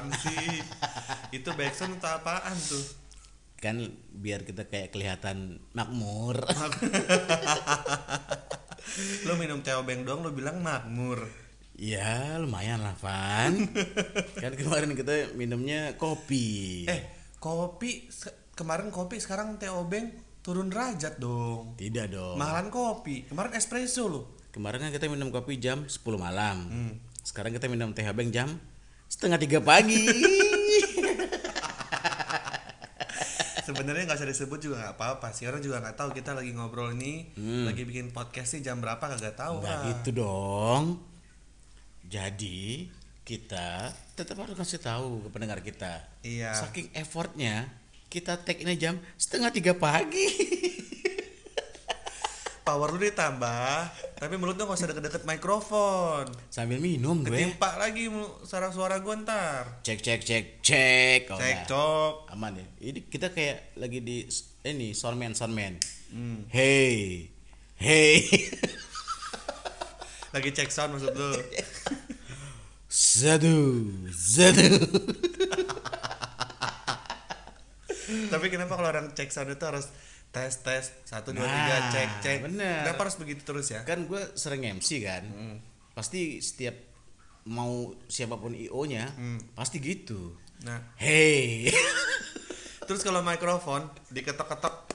apaan sih? Itu backsound untuk apaan tuh? Kan biar kita kayak kelihatan makmur. Lo minum teh obeng doang lo bilang makmur. Ya lumayan lah Van. Kan kemarin kita minumnya kopi. Eh kopi kemarin kopi sekarang teh obeng turun derajat dong. Tidak dong. Mahalan kopi. Kemarin espresso lo kemarin kan kita minum kopi jam 10 malam. Hmm. sekarang kita minum teh habeng jam setengah tiga pagi. Sebenarnya nggak usah disebut juga nggak apa-apa sih. Orang juga nggak tahu kita lagi ngobrol ini lagi bikin podcast sih jam berapa? Kagak tahu nggak lah. gitu dong. Jadi kita tetap harus kasih tahu ke pendengar kita. Iya. Saking effortnya kita tag ini jam setengah tiga pagi power lu ditambah tapi mulut lu nggak usah deket-deket mikrofon. Sambil minum gue. Ketimpa lagi mulu suara-suara gue ntar. Cek cek cek cek. Oh, cek cok. Aman ya? Ini kita kayak lagi di ini soundman soundman Hmm. hey. Hey. Lagi cek sound maksud lu. Satu satu tapi kenapa kalau orang cek sound itu harus tes tes. Satu dua Nah, tiga cek cek. bener. kenapa harus begitu terus ya? Kan gue sering MC kan. Hmm. pasti setiap mau siapa pun io nya Hmm. pasti gitu. Nah. Hey. Terus kalau mikrofon diketok-ketok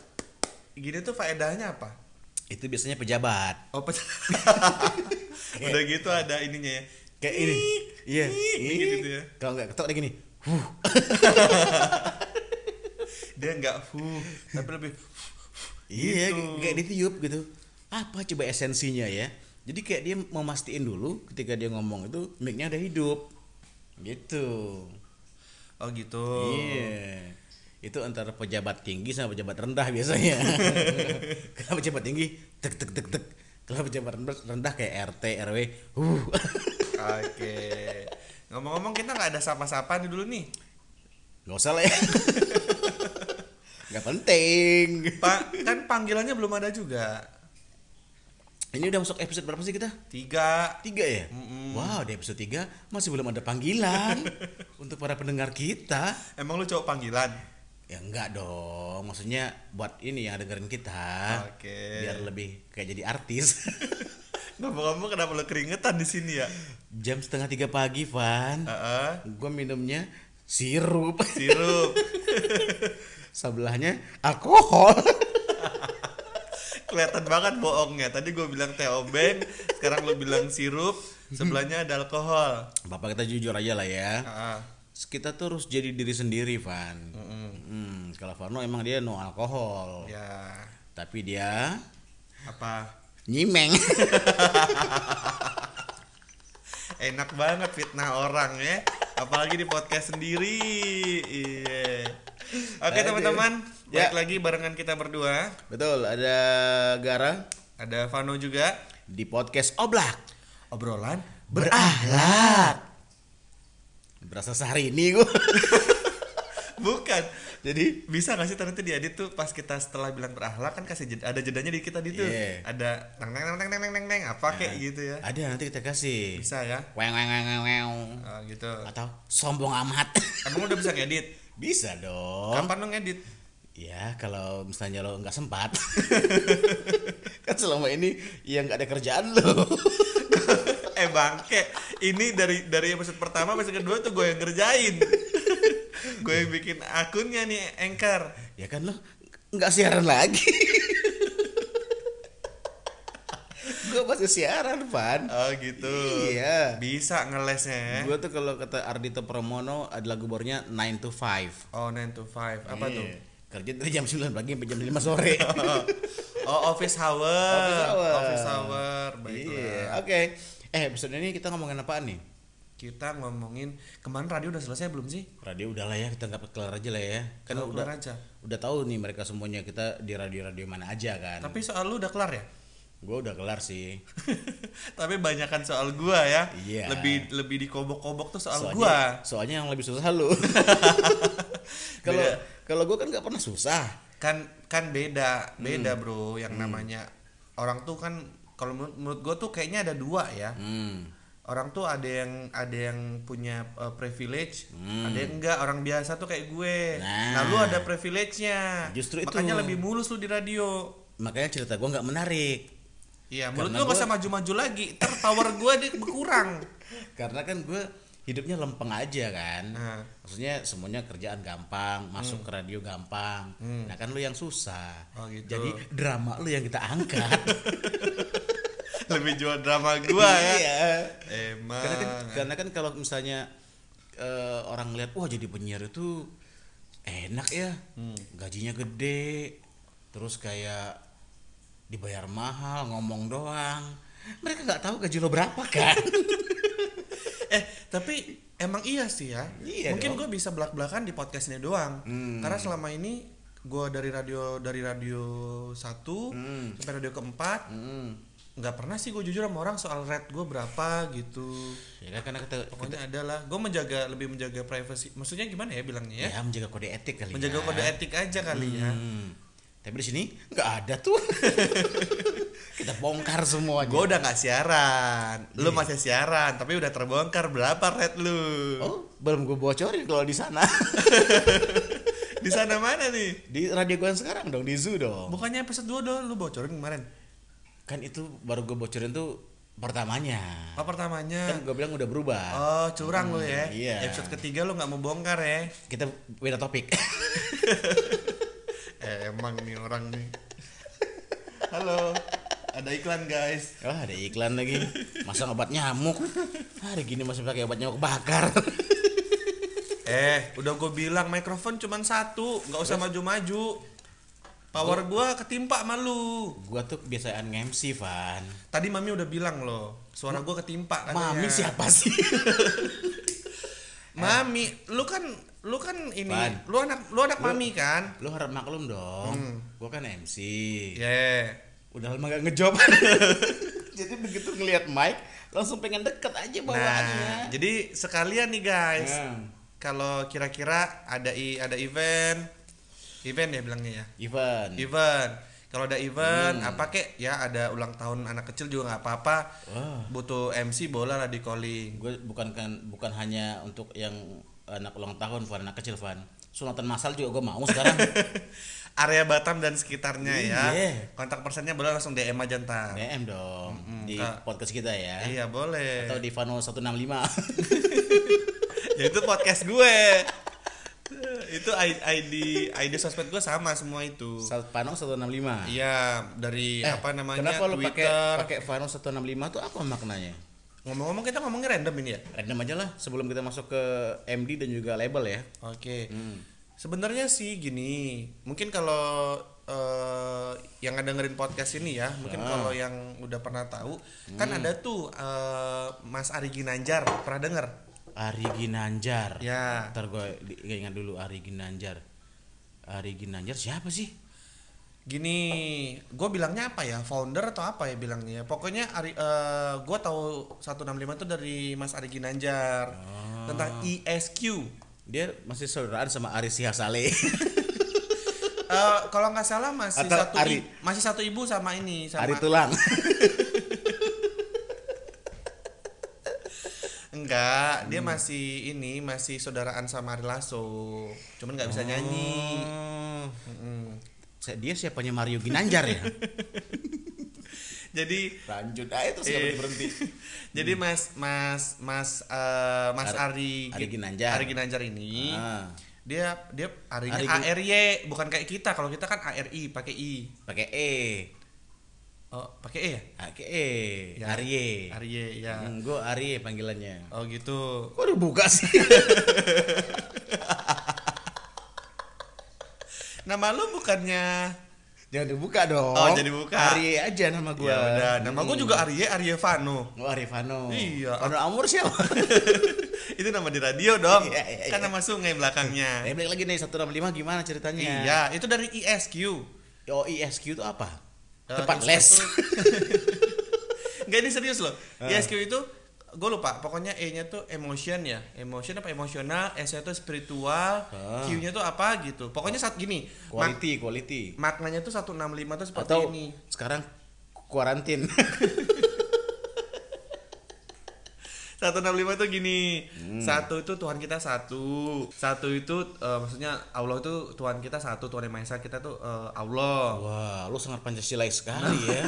gini tuh faedahnya apa? Itu biasanya pejabat. Oh pe- udah gitu ada ininya ya. Kayak ini. Iya. gitu ya. kalau nggak ketok nih. Huh. dia nggak hu tapi lebih iya Gitu. kayak ditiup gitu apa coba esensinya ya jadi kayak dia memastikan dulu ketika dia ngomong itu mic-nya ada hidup gitu oh gitu Iya. Itu antara pejabat tinggi sama pejabat rendah biasanya. Kalau pejabat tinggi tek tek tek tek. Kalau pejabat rendah, rendah kayak RT RW. Uh. oke ngomong-ngomong kita nggak ada sapa-sapa nih dulu nih Gak usah lah ya. Gak penting. pak kan panggilannya belum ada juga Ini udah masuk episode berapa sih kita? tiga Tiga ya? Mm-mm. Wow, di episode tiga masih belum ada panggilan untuk para pendengar kita. emang lu cowok panggilan Ya enggak dong, maksudnya buat ini yang dengerin kita. Oke. Biar lebih kayak jadi artis. ngomong-ngomong kenapa lu keringetan di sini ya Jam setengah tiga pagi, Van. Heeh. Gue minumnya sirup. sirup Sebelahnya alkohol. kelihatan banget bohongnya tadi gue bilang teh obeng sekarang lu bilang sirup sebelahnya ada alkohol Bapak kita jujur aja lah ya. Heeh. Kita tuh harus jadi diri sendiri, Van. Mm-mm. Hmm, kalau Vano emang dia no alkohol. ya Tapi dia apa nyimeng. enak banget fitnah orang ya apalagi di podcast sendiri iya oke teman-teman Ya. balik lagi barengan kita berdua Betul, ada Gara ada Vano juga di podcast Oblak. obrolan Berakhlak. Berasa sehari ini gue. bukan Jadi bisa gak sih ternyata diedit tuh pas kita setelah bilang berakhlak kan kasih jeda, ada jedanya di kita di tuh Iya. ada neng neng neng neng neng neng neng apa kayak gitu ya ada nanti kita kasih. bisa ya Weng weng weng weng weng. Ah, gitu Atau sombong amat. emang udah bisa ngedit Bisa dong. kapan lo ngedit Ya kalau misalnya lo nggak sempat. Kan selama ini ya nggak ada kerjaan lo. Eh bangke ini dari dari episode pertama episode kedua tuh gue yang ngerjain. Gue yang bikin akunnya nih anchor. Ya kan lo nggak siaran lagi Gue masih siaran Van. Oh gitu. Iya. Bisa ngelesnya ya. Gue tuh kalau kata Ardito Pramono ada lagu barunya 9 to 5 oh 9 to 5 apa tuh? Iya. Kerja dari jam 9 pagi sampai jam 5 sore. Oh office hour. Office hour. office hour. Baiklah. Iya oke. Eh episode ini kita ngomongin apaan nih? kita ngomongin kemarin radio udah selesai belum sih? Radio udah lah ya kita nggak kelar aja lah ya. Kan udah kelar aja. udah tahu nih mereka semuanya kita di radio-radio mana aja kan. Tapi soal lu udah kelar ya Gue udah kelar sih tapi banyakan soal gua ya Iya. lebih lebih dikobok-kobok tuh soal soalnya, gua soalnya yang lebih susah lu kalau kalau gue kan nggak pernah susah kan kan beda beda Hmm. bro yang namanya orang tuh kan kalau menurut, menurut gue tuh kayaknya ada dua ya hmm. orang tuh ada yang ada yang punya uh, privilege, Hmm. ada yang enggak orang biasa tuh kayak gue. Nah, Nah. lu ada privilege-nya. Justru itu. Makanya lebih mulus lu di radio. makanya cerita gua nggak menarik Iya, menurut lu gak gue- usah maju-maju lagi. Ter power gue dia berkurang. karena kan gue hidupnya lempeng aja kan Nah. maksudnya semuanya kerjaan gampang masuk ke radio gampang nah kan lu yang susah Oh, gitu. jadi drama lu yang kita angkat lebih jual drama gua ya. Iya. Emang. karena kan karena kan kalau misalnya eh, orang lihat wah jadi penyiar itu enak ya Hmm. gajinya gede terus kayak dibayar mahal ngomong doang mereka nggak tahu gaji lo berapa kan eh tapi emang iya sih ya. Iya Mungkin gue bisa belak-belakan di podcast ini doang. Hmm. Karena selama ini gue dari radio dari radio satu Hmm. sampai radio keempat Hmm. nggak pernah sih gue jujur sama orang soal rate gue berapa gitu. ya kan karena kita, Pokoknya ada lah. Gue menjaga lebih menjaga privacy. Maksudnya gimana ya bilangnya ya? ya menjaga kode etik kali Menjaga ya. kode etik aja kali ya. Hmm. Tapi di sini nggak ada tuh. Kita bongkar semuanya. Gue udah nggak siaran, lu masih siaran, tapi udah terbongkar berapa rate lu? Oh, belum gue bocorin kalau di sana. Di sana mana nih? di radio gue sekarang dong, di Zoo dong. Bukannya episode 2 dong lu bocorin kemarin? Kan itu baru gue bocorin tuh pertamanya. Oh pertamanya. Kan gue bilang udah berubah. Oh curang lu ya. iya. Episode ketiga lu nggak mau bongkar ya? Kita beda topik. Eh, emang nih orang nih. Halo, ada iklan guys. Wah, ada iklan lagi. Masa obat nyamuk. Hari gini masih pakai obat nyamuk bakar. Eh, udah gue bilang mikrofon cuman satu, nggak usah maju-maju. Power gua ketimpa malu. gua tuh kebiasaan nge-MC, Van. Tadi mami udah bilang loh, suara gua ketimpa katanya. Mami siapa sih? Mami, lu kan lu kan ini, lu anak lu anak mami kan? Lu harap maklum dong. Hmm. Gua kan MC. Ya. udah lama gak ngejob jadi begitu ngelihat mic langsung pengen deket aja Nah, bawaannya jadi sekalian nih guys. Nah. Kalau kira-kira ada i ada event, event ya bilangnya ya. Ivan Event. Kalau ada event Hmm. apa kek ya ada ulang tahun anak kecil juga nggak apa-apa. Wah. Butuh MC bola lah di calling. gue bukan kan bukan hanya untuk yang anak ulang tahun Van anak kecil Van sunatan masal juga gue mau sekarang Area Batam dan sekitarnya ya. Iya. Kontak personnya boleh langsung DM aja ntar. DM dong Mm-mm, di Kak. podcast kita ya Iya boleh. atau di Vano 165 ya itu podcast gue. itu ID ID sosmed gue sama semua itu. Vano 165 Iya dari Eh, apa namanya kenapa lu pakai Twitter. pakai Vano 165 tuh apa maknanya Ngomong-ngomong kita ngomongnya random ini ya. random aja lah sebelum kita masuk ke MD dan juga label ya Oke. hmm. Sebenarnya sih gini, mungkin kalau eh, yang ada dengerin podcast ini ya, mungkin Ah. kalau yang udah pernah tahu, kan ada tuh eh, Mas Ari Ginanjar, pernah denger? Ari Ginanjar Ya. Ntar gue ingat dulu Ari Ginanjar Ari Ginanjar siapa sih? Gini, gue bilangnya apa ya? Founder atau apa ya bilangnya? Pokoknya Ari, eh, gue tahu 165 itu dari Mas Ari Ginanjar Ah. tentang ESQ. Dia masih saudaraan sama Ari Sihasale Eh, kalau nggak salah masih Atau satu Ari- masih satu ibu sama ini sama Ari Tulang Enggak, dia Hmm. masih ini masih saudaraan sama Ari Lasso. Cuman nggak bisa nyanyi. Oh. Mm-mm. Saya- Dia siapanya Mario Ginanjar ya? Jadi Lanjut aja terus nggak Eh. berhenti jadi Mas Mas Mas eh, Mas Ar- Ari Ari Ginanjar. Ari Ginanjar ini Ah. dia dia Arinya Ari ARY bukan kayak kita. Kalau kita kan ARI pakai I. Pakai E Oh, pakai E ya? Pakai E Ya. Arye Arye ya. Hmm, gue Arye panggilannya Oh gitu. Kok udah buka sih? Nama lu bukannya Jangan dibuka dong Oh, jadi buka. Arye aja nama gue Ya udah, nama gua juga Arye Arye Vano. Oh Arifano Iya. Vano Amur siapa? Itu nama di radio dong. Iya, iya, kan iya. nama sungai belakangnya. Eh balik lagi nih 165 gimana ceritanya? Iya, itu dari ESQ. Oh ISQ itu apa? Eh, Tempat les. Inspektur- Nggak ini serius loh. Ah. ESQ itu gue lupa. Pokoknya E-nya tuh emotion ya. Emotion apa emosional, S-nya tuh spiritual, Ah. Q-nya tuh apa gitu. Pokoknya saat gini. mak- Quality, quality. maknanya tuh 165 tuh seperti Atau ini. sekarang kuarantin. 165 itu gini. Hmm. Satu itu Tuhan kita satu. Satu itu eh, maksudnya Allah itu Tuhan kita satu, Tuhan yang Maha Esa kita tuh eh, Allah. Wah, lu sangat Pancasila sekali ya.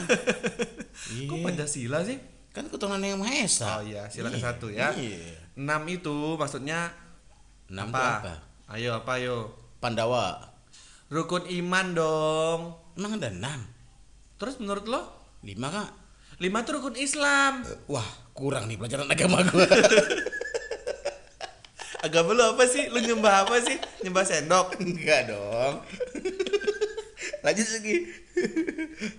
Kok Iya. Pancasila sih? Kan ketuhanan yang Maha Esa. Oh iya, sila ke satu ya. Iya. Enam itu maksudnya Enam apa? apa? Ayo apa ayo? Pandawa. Rukun iman dong. Emang ada enam? Terus menurut lo? Lima kak? Lima itu rukun Islam. Wah, kurang nih pelajaran agama gua. Agama lo apa sih? Lu nyembah apa sih? Nyembah sendok. Enggak dong. Lanjut lagi.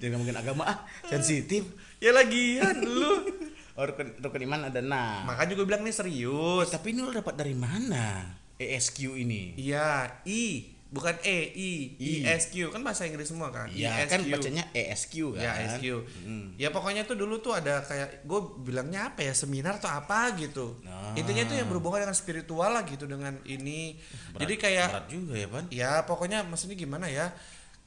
Jangan ngomongin agama ah, sensitif. Ya lagian lu. Oh, rukun, rukun iman ada enam. Makanya gue bilang nih serius. Tapi ini lo dapat dari mana? ESQ ini. Iya, I, bukan E, I, I. ISQ kan bahasa Inggris semua kan? Iya, ISQ. kan bacanya ESQ kan. Ya, ISQ. Ya pokoknya tuh dulu tuh ada kayak gue bilangnya apa ya seminar atau apa gitu. Ah. Intinya itu yang berhubungan dengan spiritual lah gitu dengan ini. Jadi kayak berat juga ya, Pan. ya pokoknya maksudnya gimana ya?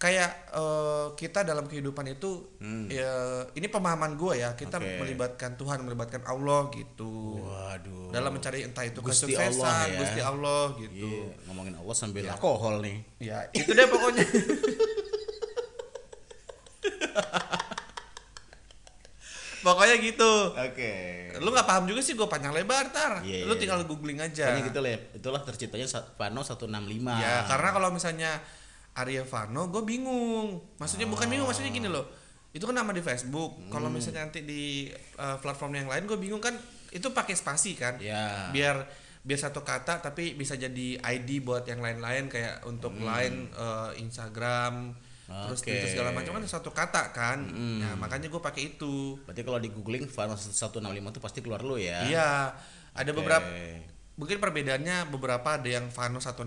Kayak eh, kita dalam kehidupan itu ya ini pemahaman gue ya, kita Hmm. Oke. melibatkan Tuhan, melibatkan Allah gitu. Waduh. Dalam mencari entah itu Gusti kesuksesan, Allah ya. Gusti Allah gitu. Iya, ngomongin Allah sambil alkohol nih. Ya, itu deh pokoknya. pokoknya gitu. Oke. Lu nggak paham juga sih gue panjang lebar tar. Iya, Lu iya, tinggal googling aja. Gitu lah. Itulah terciptanya Vano 165. Ya, karena kalau misalnya Arya Vano, gue bingung. Maksudnya bukan bingung, maksudnya gini loh. Itu kan nama di Facebook. Kalau Hmm. misalnya nanti di uh, platform yang lain, gue bingung kan. Itu pakai spasi kan. Ya. Biar biar satu kata tapi bisa jadi ID buat yang lain-lain kayak untuk line uh, Instagram terus Hmm. Oke. Twitter segala macam kan satu kata kan. Nah, makanya gue pakai itu. Berarti kalau di googling Vano 165 itu pasti keluar lu ya. Iya, ada Oke. beberapa mungkin perbedaannya beberapa ada yang Vano 165,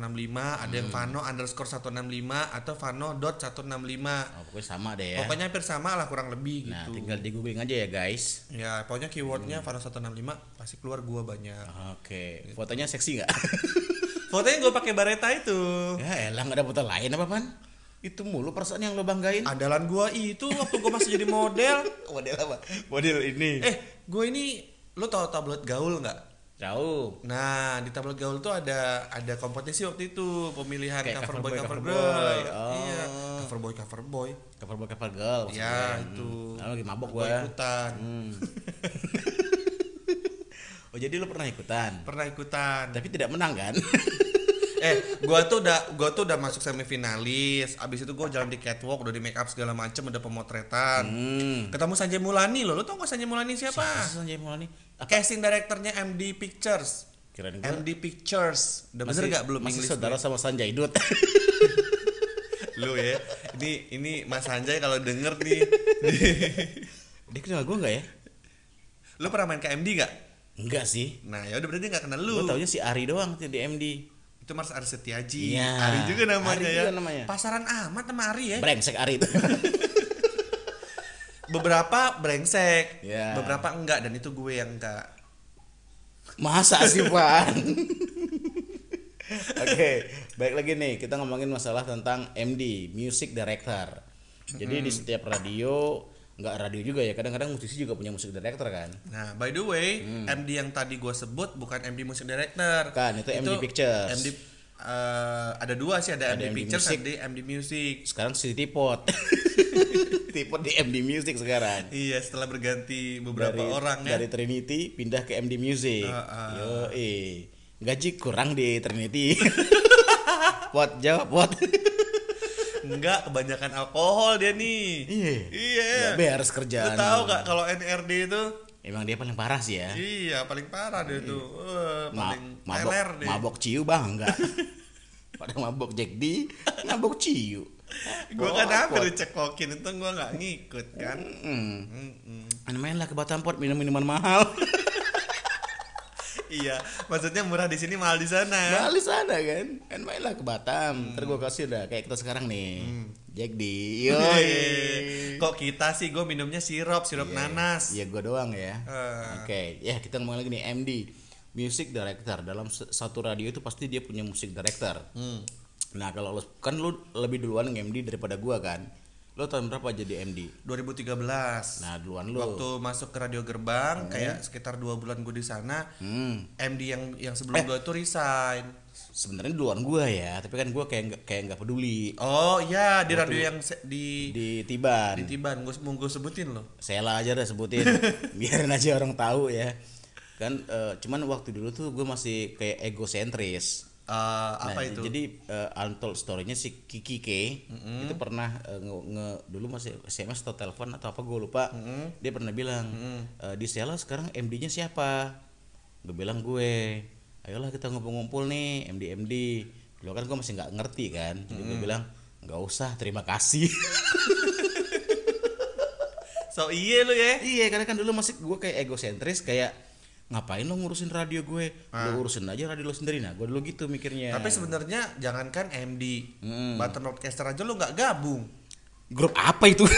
ada Hmm. yang Vano underscore 165 atau Vano dot 165. Oh, pokoknya sama deh ya. Pokoknya hampir sama lah kurang lebih Nah, gitu. tinggal di googling aja ya, guys. Ya, pokoknya keywordnya Hmm. Vano 165 pasti keluar gua banyak. Oke. Fotonya seksi nggak? Fotonya gua pakai bareta itu. ya elah nggak ada foto lain apa pan? Itu mulu perasaan yang lo banggain. Andalan gua itu waktu gua masih jadi model. Model apa? Model ini. Eh, gua ini lu tau tablet gaul nggak? Jauh. Nah, di tablet gaul tuh ada ada kompetisi waktu itu pemilihan Kayak cover cover boy boy, cover cover girl. boy. Oh. Iya, cover boy cover boy. Cover boy cover girl. Ya, maksudnya. itu. Hmm. Ah, lagi mabok Gua gua. ikutan. Hmm. oh jadi lo pernah ikutan? Pernah ikutan. Tapi tidak menang kan? eh, gua tuh udah gua tuh udah masuk semifinalis. Abis itu gua jalan di catwalk, udah di make up segala macem, ada pemotretan. hmm. Ketemu Sanjay Mulani loh. Lu tau gak Sanjay Mulani siapa? Sanjay Mulani. Casting directornya MD Pictures. Kirain gua. MD Pictures. Udah bener gak belum masih English saudara gue? sama Sanjay Dut. Lu ya. Ini ini Mas Sanjay kalau denger nih. Dia kenal gua nggak ya? lu pernah main ke MD gak? Enggak sih. Nah, ya udah berarti gak kenal lu. Gua taunya si Ari doang di MD. Itu Mas Ari Setiaji. Iya. Ari juga namanya Ari ya. juga namanya. Pasaran amat sama Ari ya. Brengsek Ari itu. Beberapa brengsek, Iya. beberapa enggak dan itu gue yang enggak. Masa sih Pan? Oke, baik lagi nih kita ngomongin masalah tentang MD, Music Director. Jadi di setiap radio, nggak radio juga ya, kadang-kadang musisi juga punya musik director kan. Nah, by the way, MD yang tadi gue sebut bukan MD Music Director. Hmm. Kan, itu MD Pictures. MD eh, ada dua sih, ada, Ada MD, MD Pictures, Music. MD Music. Sekarang si Tipot. Tipot di MD Music sekarang. Iya, setelah berganti beberapa dari, orang ya. dari Trinity pindah ke MD Music. Ah, ah. Yo, eh. Gaji kurang di Trinity. Pot jawab, pot. Enggak, kebanyakan alkohol dia nih. Iya. Iya. Nggak beres Lu kerjaan. tahu gak kalau NRD itu? Emang dia paling parah sih ya. Iya, paling parah dia tuh. Eh, Ma- paling mabok, teler deh. mabok ciu bang enggak pada mabok Jack D mabok ciu Gua kan hampir dicekokin itu gua nggak ngikut kan. hmm. Mm-mm. An main lah ke Batam Pot minum minuman mahal Iya, maksudnya murah di sini mahal di sana. mahal di sana kan kan main lah ke Batam ntar gua kasih dah kayak kita sekarang nih Jack D yo Yoi. Kok kita sih gue minumnya sirup, sirup nanas. iya gua doang ya Eh. oke ya kita ngomong lagi nih MD music director dalam satu radio itu pasti dia punya musik director Hmm. Nah kalau lu kan lu lebih duluan nge-MD daripada gua kan. Lo tahun berapa jadi MD? 2013 Nah, duluan lo. waktu masuk ke radio gerbang kayak sekitar dua bulan gue di sana Hmm. MD yang yang sebelum gue tuh resign Sebenarnya duluan gua ya, tapi kan gua kayak nggak kayak nggak peduli oh iya di radio yang se- di di Tiban. di Tiban gue mau gue sebutin loh Sela aja dah sebutin. Biarin aja orang tahu ya. Kan eh, cuman waktu dulu tuh gue masih kayak egosentris. Eh, Nah, apa itu Jadi eh, untold story-nya si Kiki K itu pernah eh, nge, nge- dulu masih SMS atau telepon atau apa gue lupa. Dia pernah bilang "Eh, di Sela sekarang MD-nya siapa? Gue bilang gue. Ayolah kita ngumpul-ngumpul nih MD MD. Dulu kan gue masih nggak ngerti kan. Jadi gue bilang nggak usah terima kasih. so iya lu ya iya karena kan dulu masih gue kayak egosentris kayak ngapain lo ngurusin radio gue? Lo urusin aja radio lo sendiri. Nah gue dulu gitu mikirnya. Tapi sebenarnya jangankan MD Hmm. button broadcaster aja lu nggak gabung. Grup apa itu?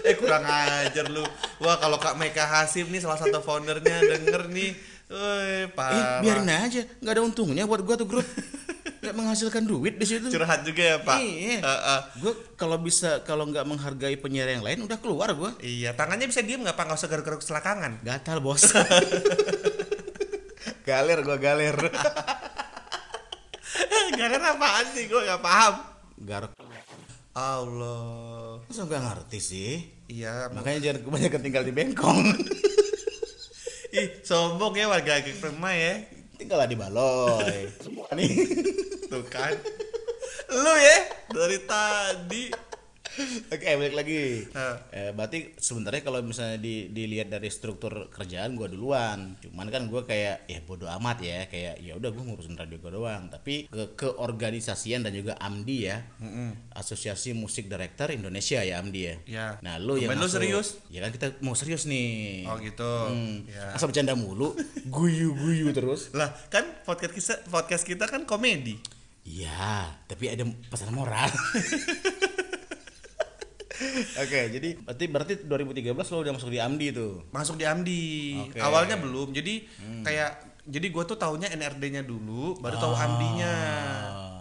Eh kurang ajar lu. Wah kalau Kak Meka Hasib nih salah satu foundernya denger nih. Woi, eh biarin aja. Nggak ada untungnya buat gue tuh grup nggak menghasilkan duit di situ. Curhat juga ya pak. Iya. Eh, eh. gue kalau bisa kalau nggak menghargai penyiar yang lain udah keluar gue iya tangannya bisa diem nggak pak? Nggak usah garuk-garuk selakangan gatal bos. Galer gue galer. Galer apaan sih? Gue nggak paham. Garuk. Allah. Masa nggak ngerti sih? Iya. Makanya jangan kebanyakan tinggal di bengkong. Ih sombong ya warga Permai ya. Tinggallah di Baloy. nih tuh kan lu ya dari tadi oke balik lagi Eh. eh, berarti sebenarnya kalau misalnya di, dilihat dari struktur kerjaan gua duluan cuman kan gua kayak ya bodoh amat ya kayak ya udah gua ngurusin radio gua doang tapi ke keorganisasian dan juga AMDI ya Asosiasi Musik Director Indonesia ya AMDI ya Ya. nah lu yang lu masuk- serius? ya kan kita mau serius nih oh gitu Hmm. ya. Asal bercanda mulu, guyu-guyu terus. lah kan podcast kita podcast kita kan komedi Iya, tapi ada pesan moral. Oke, jadi berarti berarti 2013 lo udah masuk di AMDI tuh. masuk di Amdi Oke. awalnya belum jadi kayak jadi gue tuh taunya NRD-nya dulu baru tahu Amdinya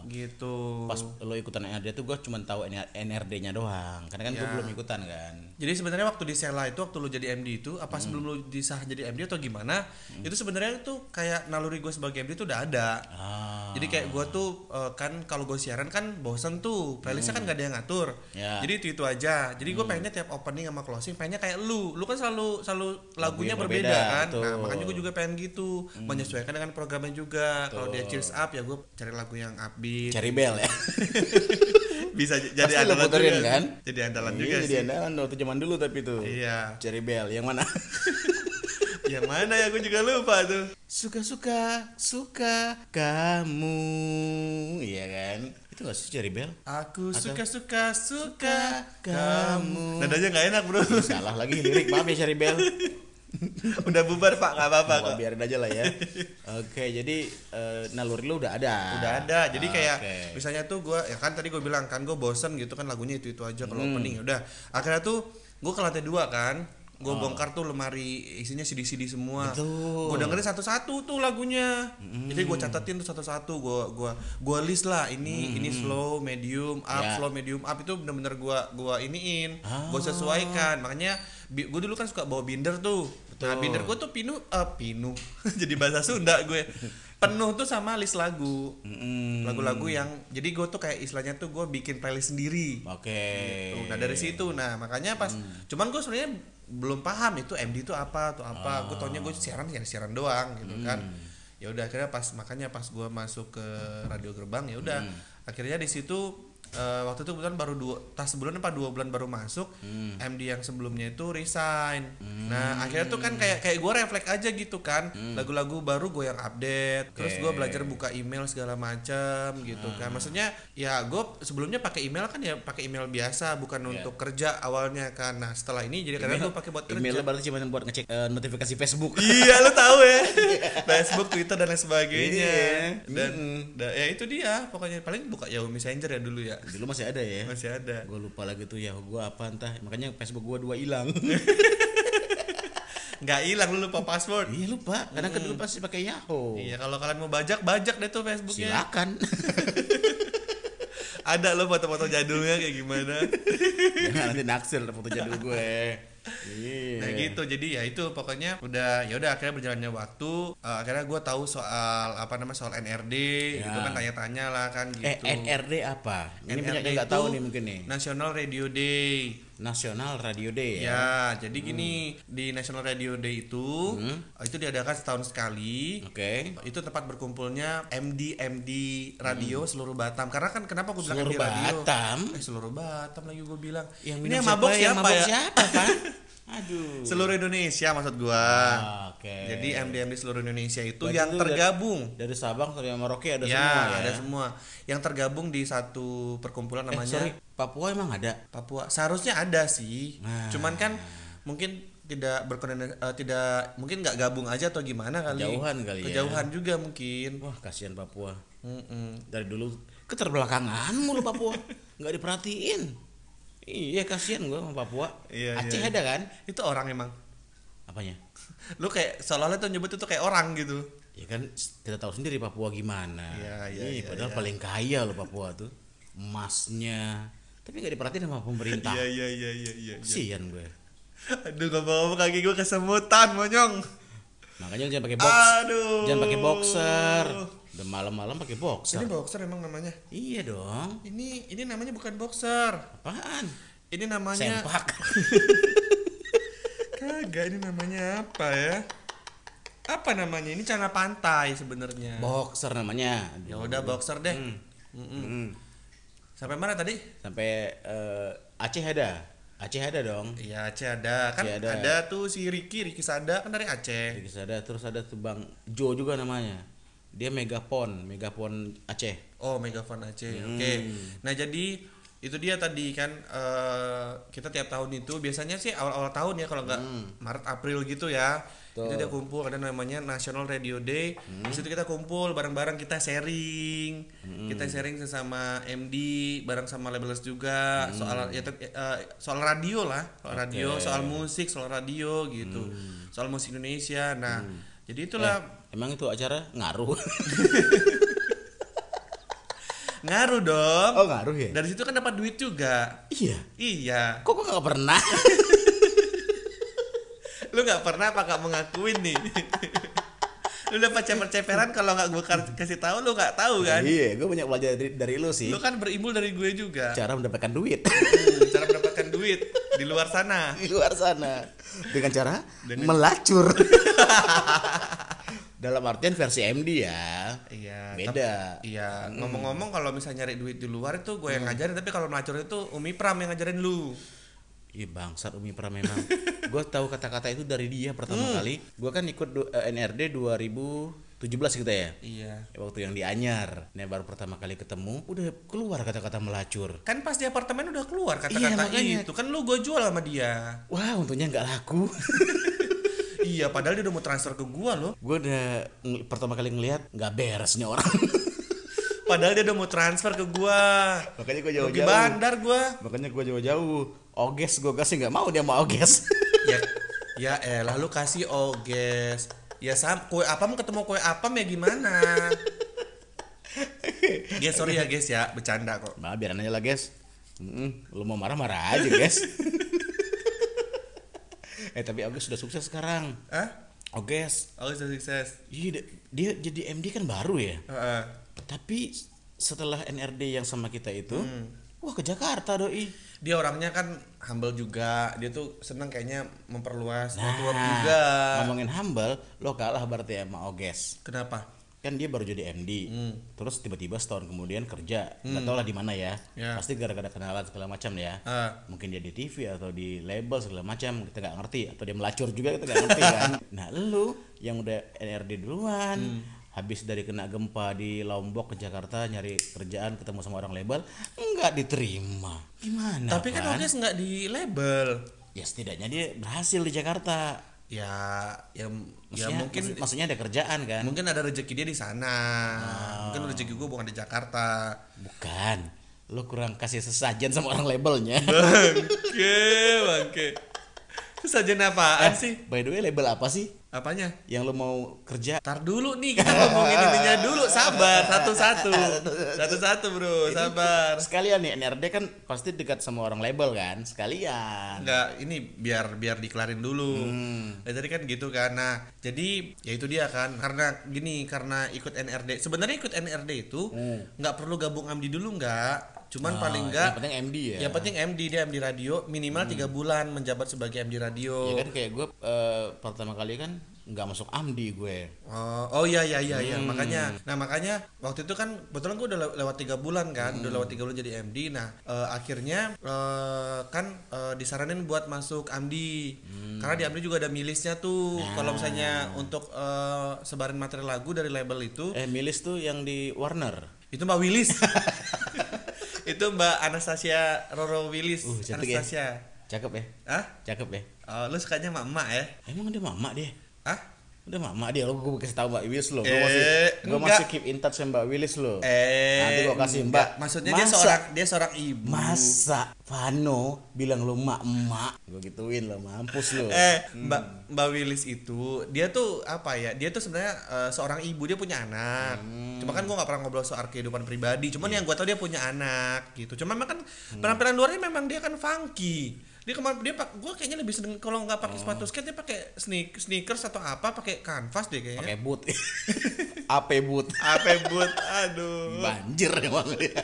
gitu. Pas lo ikutan NRD tuh gue cuma tahu NRD-nya doang. Karena kan gue Ya. belum ikutan kan. jadi sebenarnya waktu di Sela itu waktu lu jadi MD itu apa sebelum lu disah jadi MD atau gimana itu sebenarnya tuh kayak naluri gue sebagai MD itu udah ada. Ah. jadi kayak gue tuh eh, kan kalau gue siaran kan bosen tuh. Playlistnya kan gak ada yang ngatur. Ya. jadi itu itu aja. Jadi gue pengennya tiap opening sama closing pengennya kayak lu. Lu kan selalu selalu lagunya berbeda, berbeda, kan. Betul. nah makanya gue juga pengen gitu. Menyesuaikan dengan programnya juga. Kalau dia cheers up ya gue cari lagu yang upbeat Cari bel ya. bisa j- Pasti jadi lo andalan puterin juga kan? jadi andalan Iya, juga jadi sih andalan waktu zaman dulu tapi tuh. iya Cari bel yang mana? yang mana ya gue juga lupa tuh Suka-suka, suka kamu. Iya kan? Itu gak sih Cari bel? aku Atau- suka suka suka kamu. nadanya nggak enak bro Salah lagi lirik, maaf ya Cari bel. udah bubar pak nggak apa-apa kok biarin aja lah ya. Oke, jadi eh, naluri lu udah ada. udah ada jadi kayak Oke. misalnya tuh gue ya kan tadi gue bilang kan gue bosen gitu kan lagunya itu itu aja kalau Hmm. opening udah akhirnya tuh gue ke lantai dua kan gue Oh. bongkar tuh lemari isinya CD CD semua. Gue dengerin satu-satu tuh lagunya. Jadi gue catetin tuh satu-satu gue gua gua list lah. Ini ini slow medium up Ya. slow medium up. Itu bener-bener gue gua iniin Ah. gue sesuaikan. Makanya gue dulu kan suka bawa binder tuh. Nah Betul. binder gue tuh pinu eh pinu. Jadi bahasa Sunda gue penuh tuh sama list lagu. Lagu-lagu yang jadi gue tuh kayak istilahnya tuh gue bikin playlist sendiri. Oke. Tuh, nah dari situ. Nah makanya pas cuman gue sebenarnya belum paham itu MD itu apa tuh apa. Gue taunya gue siaran ya siaran doang gitu kan. Ya udah akhirnya pas makanya pas gue masuk ke radio gerbang ya udah. Akhirnya di situ eh, waktu itu kebetulan baru dua tas sebulan apa dua bulan baru masuk MD yang sebelumnya itu resign. Nah akhirnya tuh kan kayak kayak gue refleks aja gitu kan. Lagu-lagu baru gue yang update terus gue belajar buka email segala macam gitu kan. Maksudnya ya gue sebelumnya pakai email kan ya pakai email biasa bukan Ya. untuk kerja awalnya kan. Nah setelah ini jadi kadang gue pakai buat kerja. Emailnya berarti cuma buat ngecek eh, notifikasi Facebook. iya lu tahu ya. Facebook Twitter dan lain sebagainya. Iya. dan da- ya itu dia pokoknya. Paling buka Yahoo Messenger ya dulu ya Dulu masih ada ya. masih ada Gue lupa lagi tuh ya gue apa entah. Makanya Facebook gue dua hilang. nggak hilang lu lupa password iya lupa. Karena kan dulu pasti pakai Yahoo. iya kalau kalian mau bajak bajak deh tuh Facebooknya Silakan. ada lo foto-foto jadulnya kayak gimana Jangan nanti naksir foto jadul gue. Iya. nah gitu jadi ya itu pokoknya udah ya udah akhirnya berjalannya waktu eh, akhirnya gue tahu soal apa namanya soal NRD Ya. itu kan tanya-tanya lah kan gitu Eh NRD apa? Ini banyak NRD yang nggak tahu nih mungkin nih. National Radio Day National Radio Day ya. Ya, jadi gini di National Radio Day itu Hmm. itu diadakan setahun sekali. Oke. Itu tempat berkumpulnya MD MD radio seluruh Batam. Karena kan kenapa gue bilang Hmm. Seluruh MD radio? Batam? Eh seluruh Batam lagi gue bilang. Yang Ini yang siapa? mabok Yang siapa, mabok ya? siapa, Pak? Aduh. Seluruh Indonesia maksud gua. Ah, Oke. Jadi MD MD seluruh Indonesia itu Berarti yang itu dari- tergabung. dari Sabang sampai Merauke ada ya, semua ya. ada semua. Yang tergabung di satu perkumpulan Eh, namanya sorry, Papua emang ada. Papua. Seharusnya ada sih. Nah. Cuman kan mungkin tidak berkoordinasi eh, tidak mungkin nggak gabung aja atau gimana kali. Kejauhan kali ya. Kejauhan juga mungkin. Wah, kasihan Papua. Mm-mm. Dari dulu keterbelakangan mulu Papua. nggak diperhatiin. Iya, kasihan gua sama Papua. Iya, Aceh iya. ada kan? Itu orang emang. Apanya? Lu kayak seolah-olah tuh nyebut itu kayak orang gitu. Ya kan kita tahu sendiri Papua gimana. Iya, iya, Ih, iya, padahal iya. paling kaya loh Papua tuh. Emasnya. Tapi nggak diperhatiin sama pemerintah. Iya iya iya iya iya. iya. Kasihan gue. Aduh gak mau kaki gue kesemutan monyong. Makanya jangan pakai box. Aduh. Jangan pakai boxer. Udah malam-malam pakai Ini boxer. boxer emang namanya. Iya dong. Ini ini namanya bukan boxer. Apaan? Ini namanya Sempak. kagak ini namanya apa ya? Apa namanya? Ini celana pantai sebenarnya. boxer namanya. Ya udah boxer deh. Hmm. Mm-mm. Hmm. Sampai mana tadi? Sampai eh, Aceh ada. Aceh ada dong. Iya Aceh ada kan Aceh ada. ada. tuh si Ricky Ricky Sada kan dari Aceh. Terus ada terus ada tuh Bang Jo juga namanya. Dia megapon, megapon Aceh. Oh Megaphone Aceh. Hmm. Oke. Nah jadi itu dia tadi kan eh, kita tiap tahun itu biasanya sih awal-awal tahun ya kalau nggak Maret April gitu ya. Hmm. Betul. Itu dia kumpul ada namanya National Radio Day. Hmm. Di situ kita kumpul bareng-bareng kita sharing. Hmm. Kita sharing sesama MD bareng sama labelers juga soal ya eh, soal radio lah, soal radio, Hmm. Oke. soal musik, soal radio gitu. Soal musik Indonesia. Nah, jadi itulah Eh, emang itu acara ngaruh. ngaruh dong. oh, ngaruh ya? Dari situ kan dapat duit juga. Iya. Iya. Kok gua nggak pernah? Lu nggak pernah apa nggak mengakuin nih? lu dapat ceper-ceperan kalau nggak gue kasih tahu lu nggak tahu kan? iya, gua banyak belajar dari, dari lu sih. Lu kan berimbul dari gue juga. Cara mendapatkan duit Hmm, cara mendapatkan duit di luar sana. Di luar sana. Dengan cara Dengan... melacur. Dalam artian versi MD ya. Iya. Beda. Iya. Hmm. Ngomong-ngomong kalau misalnya nyari duit di luar itu gue yang hmm. ngajarin, tapi kalau melacur itu Umi Pram yang ngajarin lu. Iya bangsat Umi Pram memang. gue tahu kata-kata itu dari dia pertama hmm. kali. Gue kan ikut NRD NRD 2000 17 kita gitu ya? Iya. Ya, waktu yang di Anyar. nih baru pertama kali ketemu, udah keluar kata-kata melacur. Kan pas di apartemen udah keluar iya, kata-kata iya, itu. Kan lu gue jual sama dia. Wah, untungnya nggak laku. iya, padahal dia udah mau transfer ke gua loh. gue udah pertama kali ngelihat nggak beresnya orang. Padahal dia udah mau transfer ke gua. Makanya gue jauh-jauh. Di bandar gua. Makanya gue jauh-jauh. Oges gua kasih nggak mau dia mau oges. ya ya eh, lalu kasih oges ya sam kue apam ketemu kue apam ya gimana guys sorry ya guys ya bercanda kok Nah biarin aja lah guys. Mm-mm, lu mau marah-marah aja guys. eh tapi Oges sudah sukses sekarang. ah Oges. oges sudah sukses Iya, dia, jadi MD kan baru ya. Heeh. Tapi setelah NRD yang sama kita itu, wah ke Jakarta doi. dia orangnya kan humble juga dia tuh seneng kayaknya memperluas Nah, network juga ngomongin humble, lo kalah berarti sama Oges. kenapa Kan dia baru jadi MD, terus tiba-tiba setahun kemudian kerja, nggak tahu lah di mana ya. Ya. Pasti gara-gara kenalan segala macam ya. Ah. Mungkin dia di TV atau di label segala macam, kita nggak ngerti. Atau dia melacur juga kita nggak ngerti kan. Nah lu yang udah NRD duluan, habis dari kena gempa di Lombok ke Jakarta nyari kerjaan ketemu sama orang label, nggak diterima. Gimana? tapi kan oges nggak di label Ya setidaknya dia berhasil di Jakarta. ya ya ya mungkin maksud- maksudnya ada kerjaan kan? mungkin ada rezeki dia di sana mungkin rezeki gue bukan di Jakarta Bukan. Lo kurang kasih sesajen sama orang labelnya. bangke bangke Sesajen apaan Eh, sih By the way label apa sih? Apanya? Yang lo mau kerja Tar dulu nih kita ngomongin intinya dulu sabar satu-satu satu-satu bro sabar sekalian nih NRD kan pasti dekat sama orang label kan sekalian Enggak, ini biar biar dikelarin dulu. Hmm. Ya, tadi kan gitu kan. Nah, jadi ya itu dia kan. Karena gini, karena ikut NRD. Sebenarnya ikut NRD itu nggak perlu gabung AMDI dulu nggak. Cuman Hmm. Ah, paling yang enggak penting MD ya yang penting MD dia MD radio minimal tiga bulan menjabat sebagai MD radio. ya kan kayak gue pertama kali kan nggak masuk AMDI gue Oh, oh iya iya iya iya Hmm. makanya. Nah makanya waktu itu kan kebetulan gue udah le- lewat tiga bulan kan, Hmm. udah lewat tiga bulan jadi MD. Nah eh, akhirnya eh, kan eh, disaranin buat masuk AMDI Hmm. karena di AMDI juga ada milisnya tuh. Nah. Kalau misalnya untuk eh, sebarin materi lagu dari label itu, eh Milis tuh yang di Warner itu Mbak Willis. itu Mbak Anastasia Roro Willis. Uh, ya. Anastasia. cakep ya Hah? cakep ya Oh, lu sukanya sama emak ya? emang dia mama dia Hah? Udah mama dia lo gue kasih tahu Mbak Willis lo gue Eh, masih gue enggak. masih keep in touch sama Mbak Willis lo Eh, nanti gue kasih enggak. Mbak Maksudnya dia masa- seorang dia seorang ibu. masa Vano bilang lo mak emak gue gituin lo mampus lo eh Hmm. mbak mbak Willis itu dia tuh apa ya dia tuh sebenarnya eh, seorang ibu dia punya anak Hmm. cuma kan gua nggak pernah ngobrol soal kehidupan pribadi cuman Iya. yang gua tahu dia punya anak gitu cuma memang kan Hmm. penampilan luarnya memang dia kan funky dia kemarin dia pak gua kayaknya lebih seneng kalau nggak pakai sepatu skate dia pakai sneak sneakers atau apa pakai kanvas deh kayaknya. Pakai boot. AP boot. Apa boot aduh. Banjir emang dia.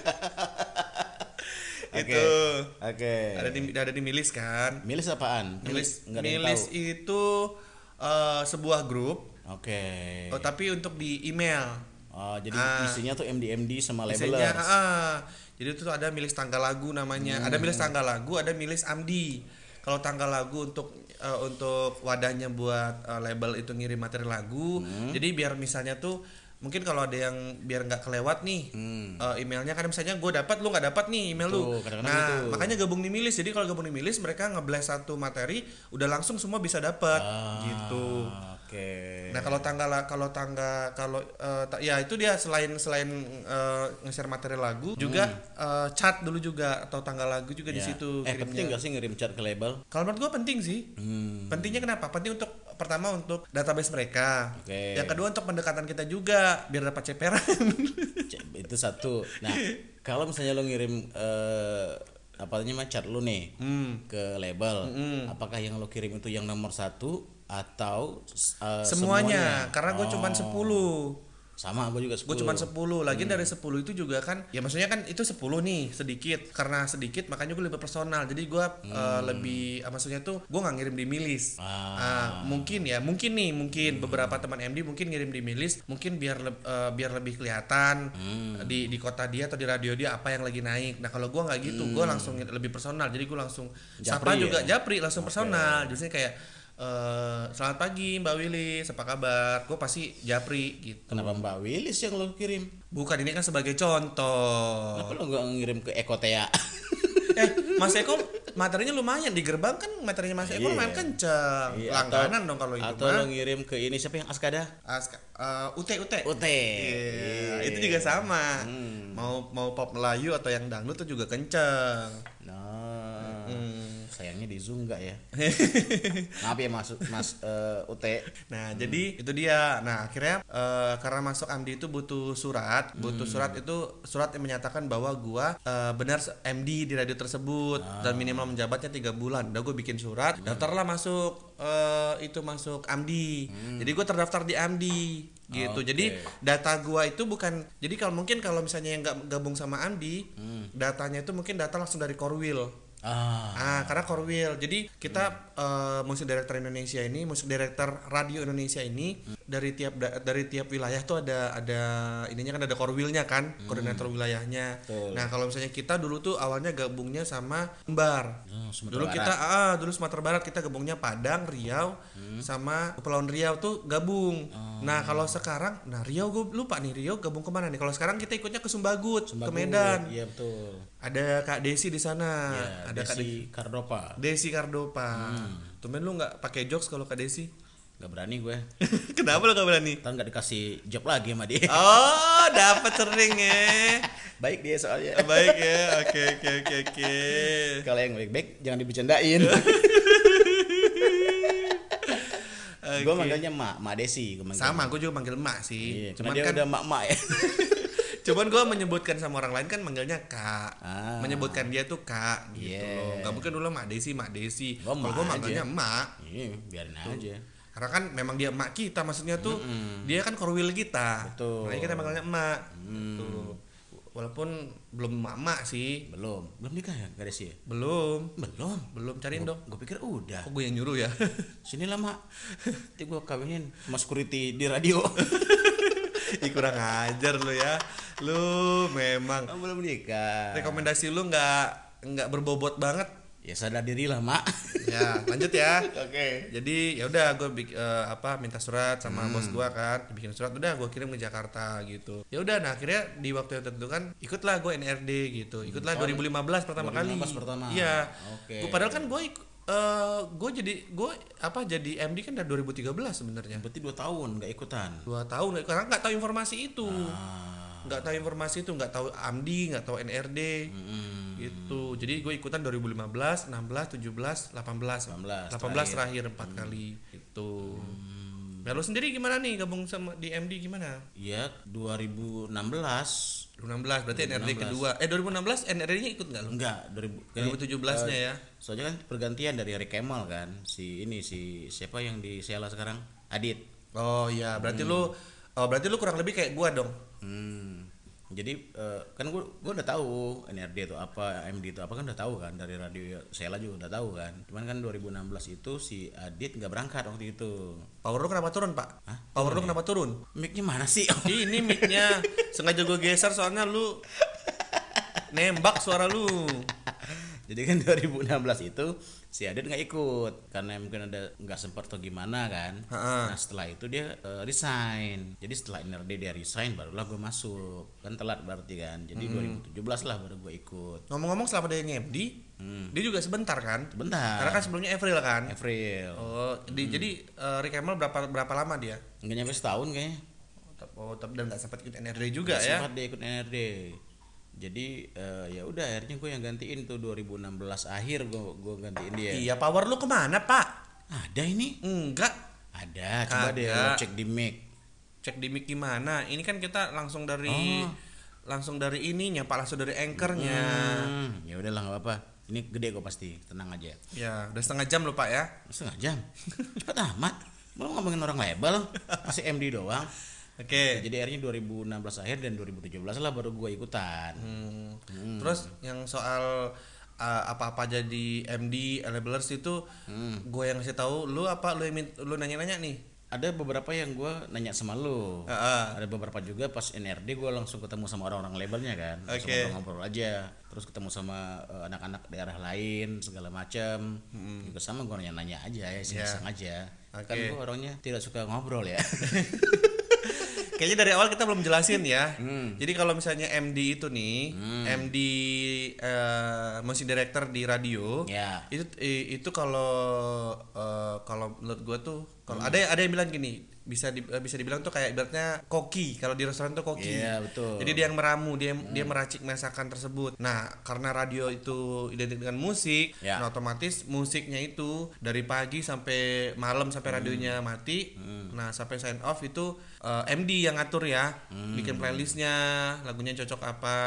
Itu. Oke ada di ada di milis kan? Milis apaan? Milis nggak milis tahu. itu eh, sebuah grup. Oke. Oh, tapi untuk di email. Oh, jadi Ah. isinya tuh MD MD sama labelers. ah, jadi itu ada milis tanggal lagu namanya. Ada milis tanggal lagu, ada milis Amdi. Kalau tanggal lagu untuk eh, untuk wadahnya buat eh, label itu ngirim materi lagu. Jadi biar misalnya tuh mungkin kalau ada yang biar nggak kelewat nih Hmm. eh, emailnya kan misalnya gue dapat lu nggak dapat nih email lu Tuh, kadang-kadang nah gitu. makanya gabung di milis jadi kalau gabung di milis mereka ngeblast satu materi udah langsung semua bisa dapat Ah, gitu Oke. Nah kalau tanggal kalau tangga kalau eh, ta- ya itu dia selain selain eh, nge-share materi lagu juga eh, chat dulu juga atau tanggal lagu juga di Hmm. Ya. situ Eh kirimnya. penting gak sih ngirim chat ke label? Kalau menurut gua penting sih. Hmm. Pentingnya kenapa? Penting untuk pertama untuk database mereka. Oke. Yang kedua untuk pendekatan kita juga biar dapat ceperan. Itu satu. Nah, kalau misalnya lo ngirim eh apa namanya chat lo nih Hmm. ke label, apakah yang lo kirim itu yang nomor satu atau eh, Semuanya, karena gue cuman 10 Sama gue juga gue 10. cuman 10 lagi dari 10 itu juga kan ya maksudnya kan itu 10 nih sedikit. Karena sedikit makanya gue lebih personal. Jadi gue eh, lebih ah, maksudnya tuh gue nggak ngirim di milis. Ah. Ah, mungkin ya mungkin nih mungkin beberapa teman MD mungkin ngirim di milis mungkin biar leb- eh, biar lebih kelihatan di di kota dia atau di radio dia apa yang lagi naik. Nah kalau gue nggak gitu gue langsung lebih personal. Jadi gue langsung sapa Japri juga ya? japri langsung personal. Jadi kayak eh, selamat pagi Mbak Willy apa kabar gue pasti japri gitu Kenapa Mbak Willis yang lo kirim? Bukan ini kan sebagai contoh. Kenapa lo nggak ngirim ke Ekotea? eh, Mas Eko materinya lumayan di gerbang kan materinya Mas Eko Iya. lumayan kenceng. Iya, Langganan atau- dong kalau itu Atau mah. lo ngirim ke ini siapa yang Askada? Aska, eh, ute ute. Ute. Iya, itu juga sama. Hmm. Mau mau pop Melayu atau yang dangdut tuh juga kenceng. Nah, Hmm. Sayangnya di Zoom nggak ya? Maaf ya Mas Mas eh, Ute. Nah, Hmm. jadi itu dia. Nah, akhirnya eh, karena masuk AMDI itu butuh surat, Hmm. butuh surat itu surat yang menyatakan bahwa gua eh, benar MD di radio tersebut Ah. dan minimal menjabatnya tiga bulan. Udah gue bikin surat, Hmm. daftarlah masuk eh, itu masuk AMDI. Jadi gue terdaftar di AMDI gitu. Oke. Jadi data gua itu bukan jadi kalau mungkin kalau misalnya yang nggak gabung sama AMDI, Hmm. datanya itu mungkin data langsung dari Korwil. Ah, Ah, karena Korwil. Jadi kita eh, musik director Indonesia ini, musik director radio Indonesia ini dari tiap da- dari tiap wilayah tuh ada ada ininya kan ada Korwilnya kan, koordinator wilayahnya. Betul. Nah, kalau misalnya kita dulu tuh awalnya gabungnya sama Embar. Oh, dulu Barat. kita ah dulu Sumatera Barat kita gabungnya Padang, Riau sama Kepulauan Riau tuh gabung. Nah, kalau sekarang nah Riau gue lupa nih Riau gabung ke mana nih? Kalau sekarang kita ikutnya ke Sumbagut, ke Sumbagut. Medan. Iya betul. Ada Kak Desi di sana. Ya, ada Kak Desi Kardopa. Desi Kardopa. Tumben lu nggak pakai jokes kalau Kak Desi? Gak berani gue. Kenapa lu gak berani? Ntar nggak dikasih job lagi sama dia. Oh, dapat sering ya. Baik dia soalnya. Baik ya. Oke oke oke oke. Kalau yang baik-baik jangan dibercandain. Gua manggilnya Mak, Mak Desi gua manggil. Sama, gue juga manggil emak sih. Iya, cuman dia kan udah mak-mak ya. Cuman gue menyebutkan sama orang lain kan manggilnya kak. Ah. Menyebutkan dia tuh kak gitu Yeah. loh. Gak mungkin dulu mak Desi, mak Desi. Gua Kalau Mak gue manggilnya emak. Iya, biarin aja. Karena kan memang dia emak kita, maksudnya tuh dia kan korwil kita. Betul. Makanya kita manggilnya emak. Gitu. Walaupun belum emak sih, Belum, belum nikah ya, Kak Desi ya? belum, Belum. belum cariin dong. Gue pikir udah. Kok gue yang nyuruh ya? Sini lah mak. Nanti gue kawinin sama security di radio. Ih kurang ajar lu ya. Lu memang Oh, belum nikah. rekomendasi lu nggak nggak berbobot banget. Ya sadar diri lah mak. Ya, lanjut ya. Oke. Jadi ya udah gue eh, apa minta surat sama bos gua kan, bikin surat udah gue kirim ke Jakarta gitu. Ya udah nah akhirnya di waktu yang tentukan ikutlah gue NRD gitu. Ikutlah 2015 pertama kali. 2015 pertama. Iya. Oke. Gua padahal kan gue gue jadi gue apa jadi MD kan dari 2013 sebenarnya. Berarti dua tahun nggak ikutan. Dua tahun karena nggak tahu informasi itu. Ah. nggak tahu informasi itu nggak tahu AMDI nggak tahu NRD Hmm. gitu jadi gue ikutan 2015 16 17 18 18 18 terakhir empat kali itu Hmm. Nah lu sendiri gimana nih? Gabung sama di MD gimana? Ya 2016 2016 berarti NRD kedua. Eh 2016 NRD nya ikut nggak enggak 2000 2017 nya ya? Soalnya kan pergantian dari Hari Kemal kan si ini si siapa yang di Sela sekarang? Adit. oh iya berarti lu oh berarti lu kurang lebih kayak gua dong? Hmm. Jadi eh, kan gua gua udah tahu NRD itu apa, AMD itu apa kan udah tahu kan dari radio Sela juga udah tahu kan. Cuman kan 2016 itu si Adit nggak berangkat waktu itu. power lu kenapa turun pak Hah? power lu kenapa turun Mic-nya mana sih? ini mic-nya sengaja gue geser soalnya lu nembak suara lu Jadi kan 2016 itu si Adit nggak ikut karena mungkin ada nggak sempat atau gimana kan. Ha-ha. Nah setelah itu dia eh, resign. Jadi setelah NRD dia resign barulah gue masuk. Kan telat berarti kan. Jadi 2017 lah baru gue ikut. Ngomong-ngomong selama dia nge-MD, dia juga sebentar kan? Bentar. Karena kan sebelumnya April kan? April. Oh, di, jadi eh, Rick Emil berapa berapa lama dia? Nggak nyampe setahun kayaknya. Oh, tapi dan nggak sempat ikut NRD juga Nggak ya? Sempat dia ikut NRD. Jadi eh, ya udah akhirnya gue yang gantiin tuh 2016 akhir gue gue gantiin dia. Iya, power lu ke mana pak? Ada ini? Enggak, Ada. Coba deh Kagak. lo cek di mic. cek di mic gimana? Ini kan kita langsung dari Oh. langsung dari ininya pak, langsung dari anchornya. Hmm, ya udahlah nggak apa-apa. Ini gede kok pasti, tenang aja. Ya, udah setengah jam lu pak ya? Setengah jam, cepet amat. Belum ngomongin orang label, masih MD doang. Oke. Jadi akhirnya 2016 akhir dan 2017 lah baru gue ikutan. Hmm. Terus yang soal uh, apa-apa jadi MD labelers itu gue yang ngasih tahu lu apa lu yang lu nanya-nanya nih Ada beberapa yang gue nanya sama lu. Heeh. Ada beberapa juga pas NRD gue langsung ketemu sama orang-orang labelnya kan. Oke. ngobrol-ngobrol aja. Terus ketemu sama eh, anak-anak daerah lain segala macam. Juga sama gue nanya-nanya aja ya, iseng-iseng aja. Kan Oke. gue orangnya tidak suka ngobrol ya. Kayaknya dari awal kita belum jelasin ya. Jadi kalau misalnya MD itu nih, MD eh musik director di radio, Ya. itu itu kalau eh, kalau menurut gua tuh kalau ada ada yang bilang gini, bisa di- eh, bisa dibilang tuh kayak ibaratnya koki kalau di restoran tuh koki. Iya, betul. Jadi dia yang meramu, dia dia meracik masakan tersebut. Nah, karena radio itu identik dengan musik, Ya. nah otomatis musiknya itu dari pagi sampai malam sampai radionya mati. Nah, sampai sign off itu eh, MD yang ngatur ya, bikin playlistnya, lagunya cocok apa,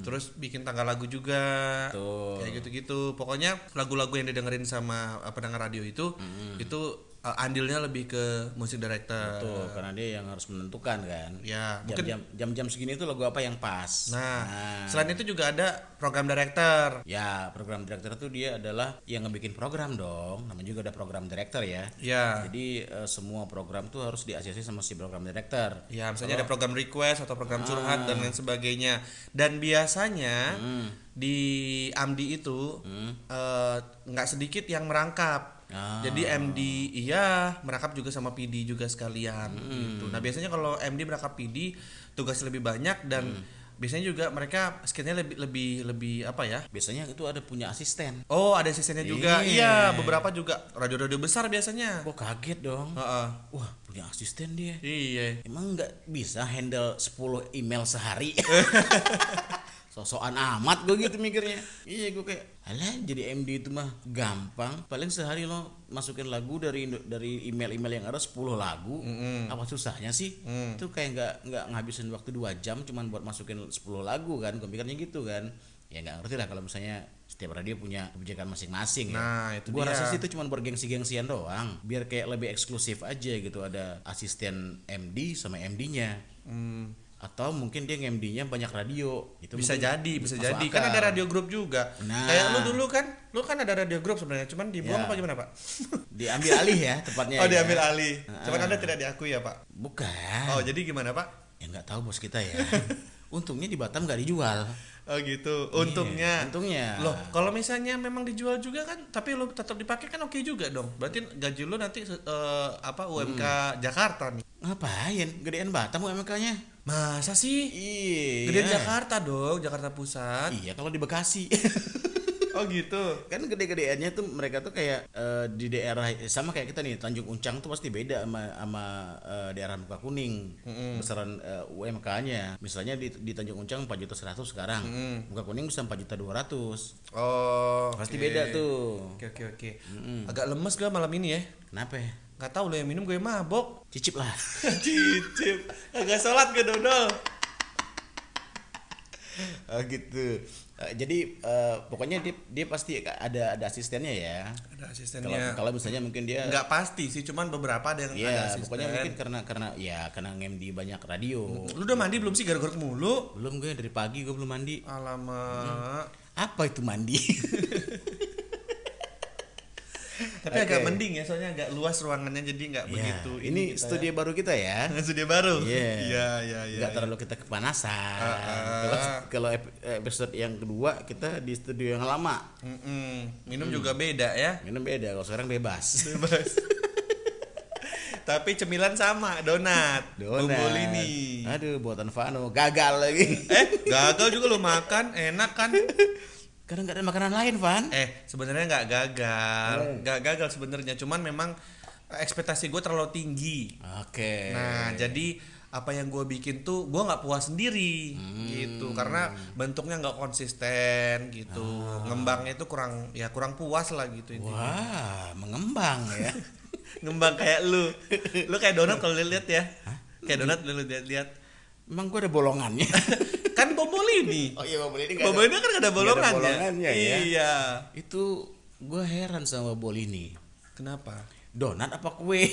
terus bikin tanggal lagu juga, Betul. kayak gitu-gitu. Pokoknya lagu-lagu yang didengerin sama eh, pendengar radio itu, itu eh, andilnya lebih ke musik director. Tuh, karena dia yang harus menentukan kan. Ya, mungkin Jam-jam segini tuh lagu apa yang pas. Nah, selain itu juga ada program director. Ya, program director tuh dia adalah yang ngebikin program dong. Namanya juga ada program director ya. Ya, Jadi eh, semua program tuh harus diasesi sama si program director. ya misalnya ada program request atau program curhat dan lain sebagainya. Dan biasanya di Amdi itu eh, nggak sedikit yang merangkap. Ah. Jadi MD iya merangkap juga sama PD juga sekalian gitu. Nah biasanya kalau MD merangkap PD tugas lebih banyak dan biasanya juga mereka skillnya lebih lebih lebih apa ya? Biasanya itu ada punya asisten. Oh ada asistennya juga. Iya. Iya beberapa juga radio-radio besar biasanya. Gua kaget dong. Heeh. Wah, punya asisten dia. Iya. Emang nggak bisa handle 10 email sehari? sosokan amat gue gitu mikirnya. Iya gue kayak alah jadi MD itu mah gampang. Paling sehari lo masukin lagu dari dari email-email yang ada 10 lagu. Mm-mm. apa susahnya sih? Mm. itu kayak nggak nggak ngabisin waktu dua jam cuman buat masukin 10 lagu kan. Gue mikirnya gitu kan. Ya nggak ngerti lah kalau misalnya setiap radio punya kebijakan masing-masing ya. Nah, itu gua dia. rasa sih itu cuma bergengsi-gengsian doang. Biar kayak lebih eksklusif aja gitu ada asisten MD sama MD-nya Hmm, atau mungkin dia MD-nya banyak radio itu bisa jadi bisa jadi. akal. kan ada radio grup juga. Nah. kayak lu dulu kan lu kan ada radio grup sebenarnya cuman dibuang Ya. apa gimana pak? Diambil alih ya tepatnya oh ya. diambil alih. Ah. cuman anda tidak diakui ya pak? Bukan. Oh jadi gimana pak? Ya nggak tahu bos kita ya. Untungnya di Batam nggak dijual. Oh gitu. Untungnya. Iya, untungnya. Loh kalau misalnya memang dijual juga kan tapi lu tetap dipakai kan oke juga dong. Berarti gaji lu nanti eh, apa UMK Hmm. Jakarta nih. Ngapain? Gedean Batam UMK-nya masa sih? Iya. Gedean Jakarta dong Jakarta Pusat. Iya kalau di Bekasi. Oh gitu. Kan gede-gedeannya tuh mereka tuh kayak eh, di daerah sama kayak kita nih Tanjung Uncang tuh pasti beda sama sama eh, daerah Muka Kuning. Besaran eh, UMK-nya misalnya di, di Tanjung Uncang 4 juta 100 sekarang. Muka Kuning bisa 4 juta 200 oh pasti oke. beda tuh. Oke oke oke. Agak lemes gak malam ini ya. Kenapa? ya? Nggak tahu lo yang minum gue mabok. Cicip lah. Cicip. Agak sholat gak dodol. Oh gitu. Eh, jadi eh, pokoknya dia dia pasti ada ada asistennya ya. Ada asistennya. kalau misalnya mungkin dia nggak pasti sih cuman beberapa ada yang ada ya asisten. pokoknya mungkin karena karena ya karena ngemdi banyak radio. Lu udah mandi belum sih gara-gara mulu belum gue dari pagi gue belum mandi. Alamak. Apa itu mandi tapi Oke. agak mending ya soalnya agak luas ruangannya jadi nggak Ya, begitu ini kita studio baru kita ya. Ya. studio baru. Iya. iya iya iya nggak terlalu kita kepanasan. Ah, ah. kalau kalau ep- episode yang kedua kita di studio yang lama. Mm-mm. minum juga beda ya. Minum beda kalau sekarang bebas. Bebas. Tapi cemilan sama donat. Donat. Bombolini aduh buatan Vano gagal lagi. Eh gagal juga lo makan enak kan karena nggak ada makanan lain Van. Eh sebenarnya nggak gagal. Eh. nggak gagal sebenarnya. Cuman memang ekspektasi gue terlalu tinggi. Oke. Nah jadi apa yang gue bikin tuh gue nggak puas sendiri. Hmm. gitu. Karena bentuknya nggak konsisten gitu. Ah. ngembangnya itu kurang ya kurang puas lah gitu intinya. Wah mengembang ya. Ngembang kayak lu. Lu kayak donat kalau lihat ya. Kayak donat lu lihat-lihat. Emang gue ada bolongannya kan bombolini oh iya bobol ini ada- bombolini kan nggak ada bolongannya, bolongannya ya. Iya. Itu gue heran sama bol ini kenapa? Donat apa kue?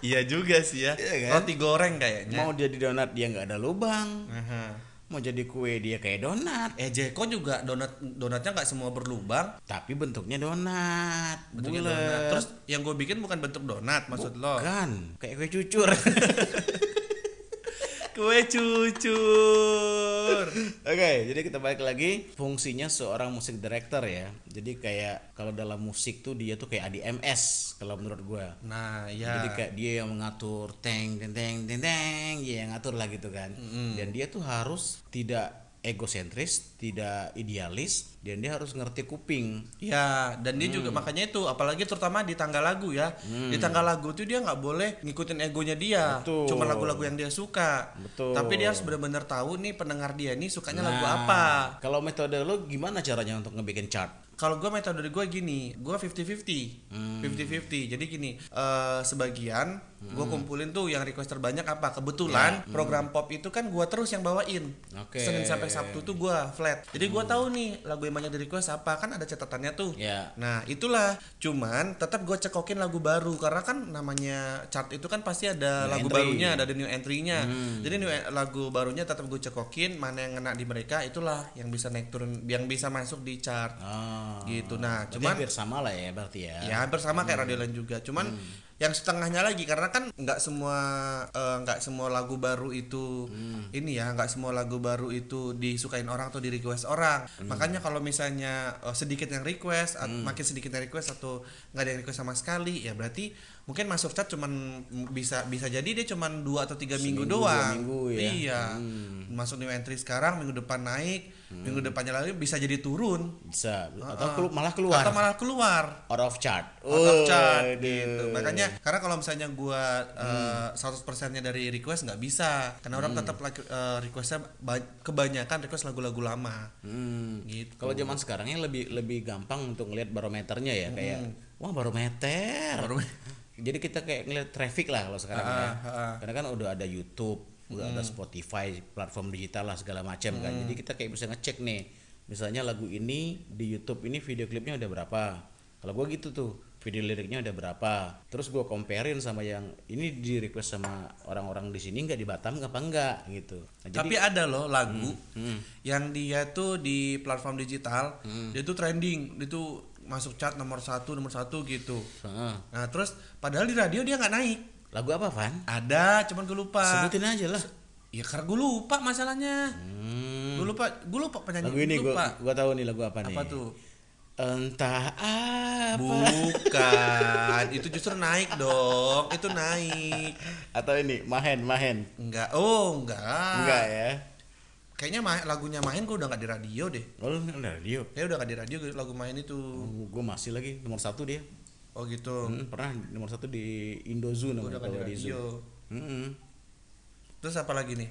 Iya juga sih ya. Iya kan? roti goreng kayaknya. Mau jadi donat dia nggak ada lubang. Aha. mau jadi kue dia kayak donat. Eh Jeko juga donat donatnya nggak semua berlubang. Tapi bentuknya donat. Bentuknya donat. Terus yang gue bikin bukan bentuk donat maksud lo. Kan kayak kue cucur kue cucur Oke, jadi kita balik lagi fungsinya seorang musik director ya. Jadi kayak kalau dalam musik tuh dia tuh kayak ADMS kalau menurut gua. nah ya Jadi kayak dia yang mengatur teng teng teng teng dia yang ngatur lah gitu kan. Dan dia tuh harus tidak egosentris, tidak idealis, dan dia harus ngerti kuping. Ya, dan dia Hmm. juga makanya itu, apalagi terutama di tanggal lagu ya. Di tanggal lagu tuh dia nggak boleh ngikutin egonya dia. Betul. Cuma lagu-lagu yang dia suka. Betul. Tapi dia harus benar-benar tahu nih pendengar dia nih sukanya lagu Nah, apa. Kalau metode lo gimana caranya untuk ngebikin chart? Kalau gue metode gue gini, gue 50-50, Hmm. 50-50. Jadi gini, eh, sebagian gue Hmm. kumpulin tuh yang request terbanyak apa. Kebetulan program pop itu kan gue terus yang bawain. Ya. Oke. Senin sampai Sabtu tuh gue flat. Jadi gue tahu nih lagu yang banyak di request apa kan ada catatannya tuh. Ya. Nah itulah, cuman tetap gue cekokin lagu baru karena kan namanya chart itu kan pasti ada New lagu entry. barunya, ada new entry-nya. Jadi new lagu barunya tetap gue cekokin mana yang ngena di mereka itulah yang bisa naik turun, yang bisa masuk di chart Oh, gitu. Nah, berarti cuman hampir sama lah ya berarti ya. ya hampir sama kayak radio lain juga. Cuman yang setengahnya lagi karena kan nggak semua eh, nggak semua lagu baru itu ini ya nggak semua lagu baru itu disukain orang atau di request orang. Makanya kalau misalnya eh, sedikit yang request, at- makin sedikit yang request atau nggak ada yang request sama sekali, ya berarti mungkin masuk chat cuman bisa bisa jadi dia cuman dua atau tiga minggu Seminggu, dua doang. minggu ya. Iya. Masuk new entry sekarang minggu depan naik minggu depannya lagi bisa jadi turun bisa atau kelu- malah keluar atau malah keluar out of chart out of chart Waduh. gitu. Makanya karena kalau misalnya gua Hmm. eh, 100%-nya dari request nggak bisa. Karena orang tetap lagi eh, requestnya ba- kebanyakan request lagu-lagu lama. Hmm. Gitu. Kalau zaman sekarangnya lebih lebih gampang untuk ngelihat barometernya ya kayak wah barometer. Jadi kita kayak ngeliat traffic lah kalau sekarang ya. Ah, ah. Karena kan udah ada YouTube, udah ada Spotify, platform digital lah segala macam kan. Jadi kita kayak bisa ngecek nih. Misalnya lagu ini di YouTube ini video klipnya udah berapa. Kalau gua gitu tuh, video liriknya udah berapa. Terus gua comparein sama yang ini di request sama orang-orang di sini nggak di Batam apa enggak gitu. Nah, jadi- Tapi ada loh lagu Hmm. yang dia tuh di platform digital, dia tuh trending, dia tuh masuk chart nomor satu nomor satu gitu. Heeh. Nah terus padahal di radio dia nggak naik. Lagu apa Van? Ada, cuman gue lupa. Sebutin aja lah. Ya karena gue lupa masalahnya. Hmm. Gue lupa, gue lupa penyanyi. Lagu ini lupa. gua tahu nih lagu apa nih. Apa tuh? Entah apa. Bukan, itu justru naik dong, itu naik. Atau ini Mahen Mahen. Enggak, oh enggak. Enggak ya. Kayaknya ma- lagunya main gue udah nggak di radio deh. Oh, ada radio. Kayak udah nggak di radio lagu main itu. Gue masih lagi nomor satu dia. Oh gitu. Hmm, pernah nomor satu di Indozu Gue namanya kalau di. Zoo. Hmm. Terus apa lagi nih?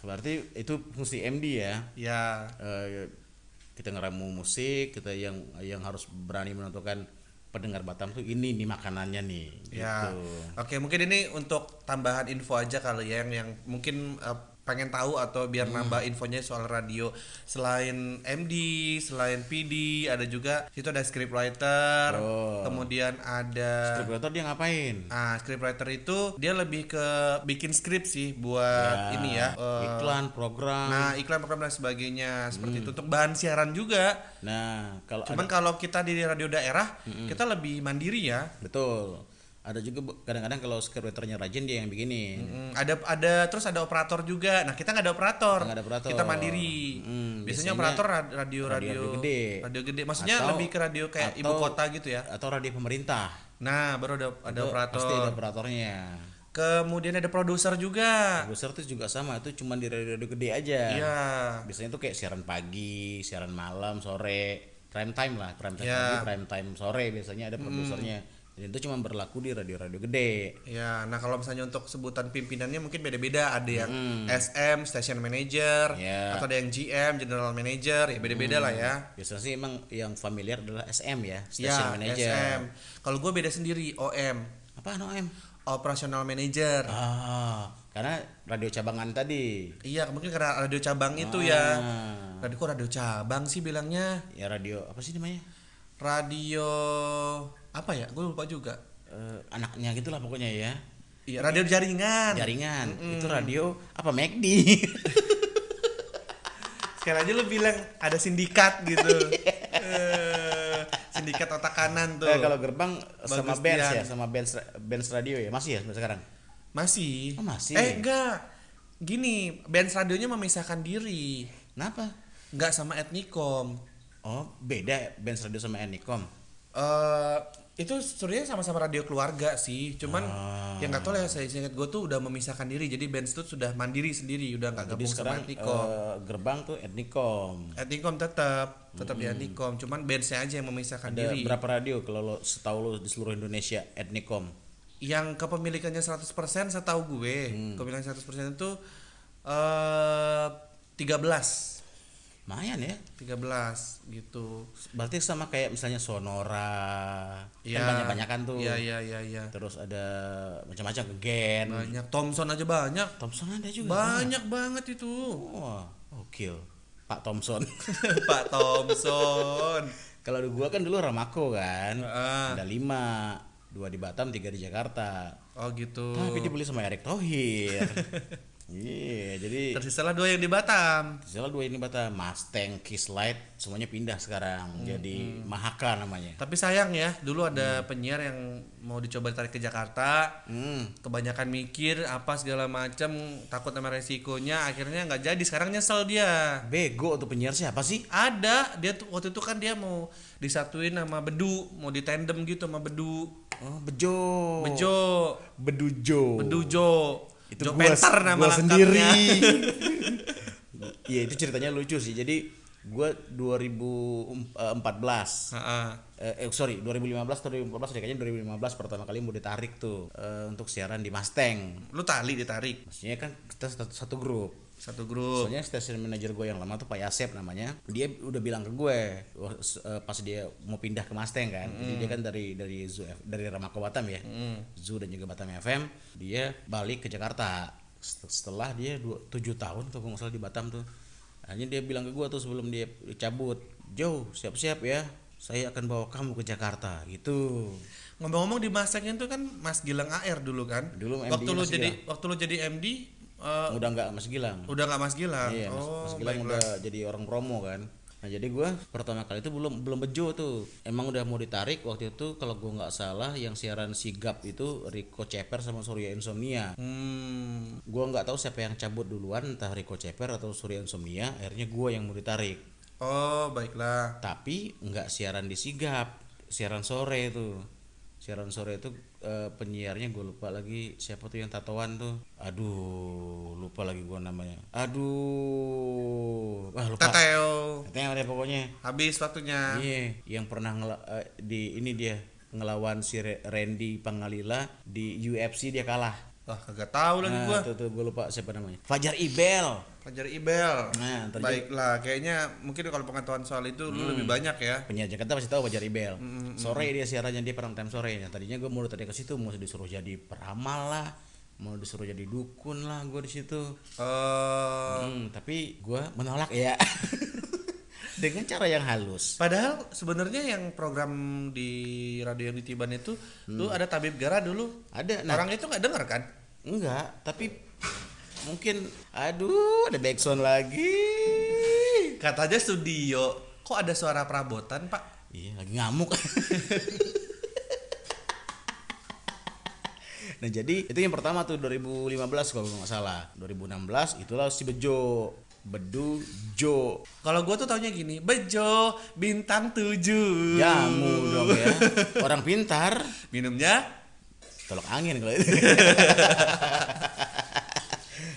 Berarti itu fungsi MD ya. Ya, Eh, kita ngeramu musik, kita yang yang harus berani menentukan pendengar Batam tuh ini nih makanannya nih. ya. Gitu. Oke, mungkin ini untuk tambahan info aja kali ya yang, yang mungkin eh, pengen tahu atau biar Hmm. nambah infonya soal radio. Selain MD, selain PD, ada juga itu ada scriptwriter, Oh. kemudian ada Scriptwriter dia ngapain? Ah, scriptwriter itu dia lebih ke bikin skrip sih buat ini ya. eh, iklan, program. Nah, iklan program dan sebagainya seperti itu untuk bahan siaran juga. Nah, kalau Cuman kalau kita di radio daerah, kita lebih mandiri ya. Betul. Ada juga kadang-kadang kalau scriptwriternya rajin dia yang begini. Ada ada terus ada operator juga. Nah, kita nggak ada operator. Nggak ada operator. Kita mandiri. Mm, biasanya, biasanya operator ra- radio radio radio gede. Radio gede. Maksudnya Atau- lebih ke radio kayak ibu atau- kota gitu ya. Atau radio pemerintah. Nah, baru ada ada Itu operator. Pasti ada operatornya. Kemudian ada produser juga. Produser tuh juga sama, itu cuma di radio-radio gede aja. Iya. Biasanya tuh kayak siaran pagi, siaran malam, sore, prime time lah, prime time Ya. pagi, prime time sore biasanya ada produsernya. Dan itu cuma berlaku di radio-radio gede. Ya, nah kalau misalnya untuk sebutan pimpinannya mungkin beda-beda. Ada yang SM, Station Manager, Ya. atau ada yang GM, General Manager, ya beda-beda lah ya. Biasanya sih emang yang familiar adalah SM ya, Ya, station manager. SM. Kalau gue beda sendiri, OM, Apa OM? Operational Manager. Ah, karena radio cabangan tadi. Iya, mungkin karena radio cabang itu ya. Ah, Radio kok radio cabang sih bilangnya? ya radio apa sih namanya? Radio apa ya? Gue lupa juga. Eh, anaknya gitulah pokoknya ya. Iya, radio jaringan. Jaringan. Itu radio apa McD. Sekali aja lu bilang ada sindikat gitu. Eh, sindikat otak kanan tuh. Eh, kalau gerbang sama Bagus bands Tian. ya, sama bands bands radio ya. Masih ya sampai sekarang? Masih. Oh, masih. Eh, enggak. Gini, band radionya memisahkan diri. Kenapa? Enggak sama Etnikom. Oh, beda bands radio sama Anycom. eh itu sebenarnya sama-sama radio keluarga sih. Cuman Ah. yang nggak tahu lah saya ingat gue tuh udah memisahkan diri. Jadi band itu sudah mandiri sendiri, udah nggak gabung sama Etnikom. eh, gerbang tuh Etnicom. Etnikom tetap, tetap di Etnikom. Cuman bandnya aja yang memisahkan Ada diri. berapa radio kalau lo setahu lo di seluruh Indonesia Etnicom? Yang kepemilikannya 100% setahu gue, Hmm. kepemilikan 100% itu eh 13. Lumayan ya. 13 gitu. Berarti sama kayak misalnya Sonora. Iya. Kan banyak-banyakan tuh. Iya, iya, iya, iya. Terus ada macam-macam Gen. Banyak Thompson aja banyak. Thompson ada juga. Banyak banget itu. Wah, oke. Pak Thompson. Pak Thompson. Kalau gua kan dulu Ramako kan. Heeh. Ada lima, dua di Batam, tiga di Jakarta. Oh gitu. Tapi dibeli sama Erick Thohir. Iya, jadi Tersisalah dua yang di Batam. Misalnya dua ini Batam, Mustang, Kiss Light, semuanya pindah sekarang Hmm, jadi Mahaka namanya. Tapi sayang ya, dulu ada penyiar yang mau dicoba ditarik ke Jakarta. Hmm. Kebanyakan mikir apa segala macam, takut sama resikonya, akhirnya nggak jadi. Sekarang nyesel dia. Bego tuh penyiar siapa sih? Ada, dia tuh waktu itu kan dia mau disatuin sama Bedu, mau ditandem gitu sama Bedu. Oh, Bejo. Bejo, Bedujo. Bedujo. Itu Jo gua, Penter nama gua sendiri. Iya itu ceritanya lucu sih. Jadi gue 2014 Heeh. eh, eh, sorry 2015 atau 2014 deh, kayaknya 2015 pertama kali mau ditarik tuh eh, untuk siaran di Mustang. Lu tali ditarik Maksudnya kan kita satu, satu grup. Satu grup. Soalnya station manager gue yang lama tuh Pak Yasep namanya. Dia udah bilang ke gue eh, pas dia mau pindah ke Mustang kan. Jadi dia kan dari dari Zoo dari Ramako Batam ya. Zoo dan juga Batam FM. Dia balik ke Jakarta. Set- Setelah dia dua, tujuh tahun kalau nggak salah di Batam tuh. Akhirnya dia bilang ke gue tuh sebelum dia cabut, Joe siap-siap ya. Saya akan bawa kamu ke Jakarta gitu. Ngomong-ngomong di Mustang itu kan Mas Gilang AR dulu kan. Dulu MD waktu lu jadi waktu lu jadi MD eh, Udah nggak Mas Gilang. udah nggak Mas Gilang. Iya, oh, Mas Gilang baiklah. udah jadi orang promo kan. Nah jadi gua pertama kali itu belum belum bejo tuh. Emang udah mau ditarik waktu itu kalau gua nggak salah yang siaran sigap itu Rico Ceper sama Surya Insomnia. Hmm. Gua nggak tahu siapa yang cabut duluan entah Rico Ceper atau Surya Insomnia. Akhirnya gua yang mau ditarik. Oh, baiklah. Tapi nggak siaran di sigap, siaran sore itu. Siaran sore itu eh, penyiarnya gue lupa lagi siapa tuh yang tatoan tuh. Aduh, lupa lagi gua namanya. Aduh, wah lupa. Teteo. Katanya ada pokoknya. Habis waktunya. Iya, yang pernah ngela- eh, di ini dia ngelawan si Randy Pangalila di UFC dia kalah. Wah, kagak tahu lagi Nah, gua. tuh, tuh gue lupa siapa namanya. Fajar Ibel. Fajar Ibel. Nah, terjadi- Baiklah, kayaknya mungkin kalau pengetahuan soal itu lu Hmm. lebih banyak ya. penyiar Jakarta pasti tahu Fajar Ibel. Sore dia siarannya dia prime time sore. Nah, tadinya gue mau tadi ke situ mau disuruh jadi peramal lah, mau disuruh jadi dukun lah gue di situ. Eh, Hmm, tapi gue menolak ya. Dengan cara yang halus. padahal sebenarnya yang program di radio yang di Tiban itu tuh ada tabib Gara dulu. Ada nah Orang itu nggak dengar kan? Enggak, tapi mungkin aduh ada backsound lagi. Katanya studio. Kok ada suara perabotan, Pak? Iya, lagi ngamuk. nah, jadi itu yang pertama tuh 2015 kalau nggak salah. 2016 itulah si Bejo. Bedu Jo. Kalau gua tuh taunya gini, Bejo bintang 7. Jamu dong ya. Orang pintar Minumnya tolok angin kalau itu.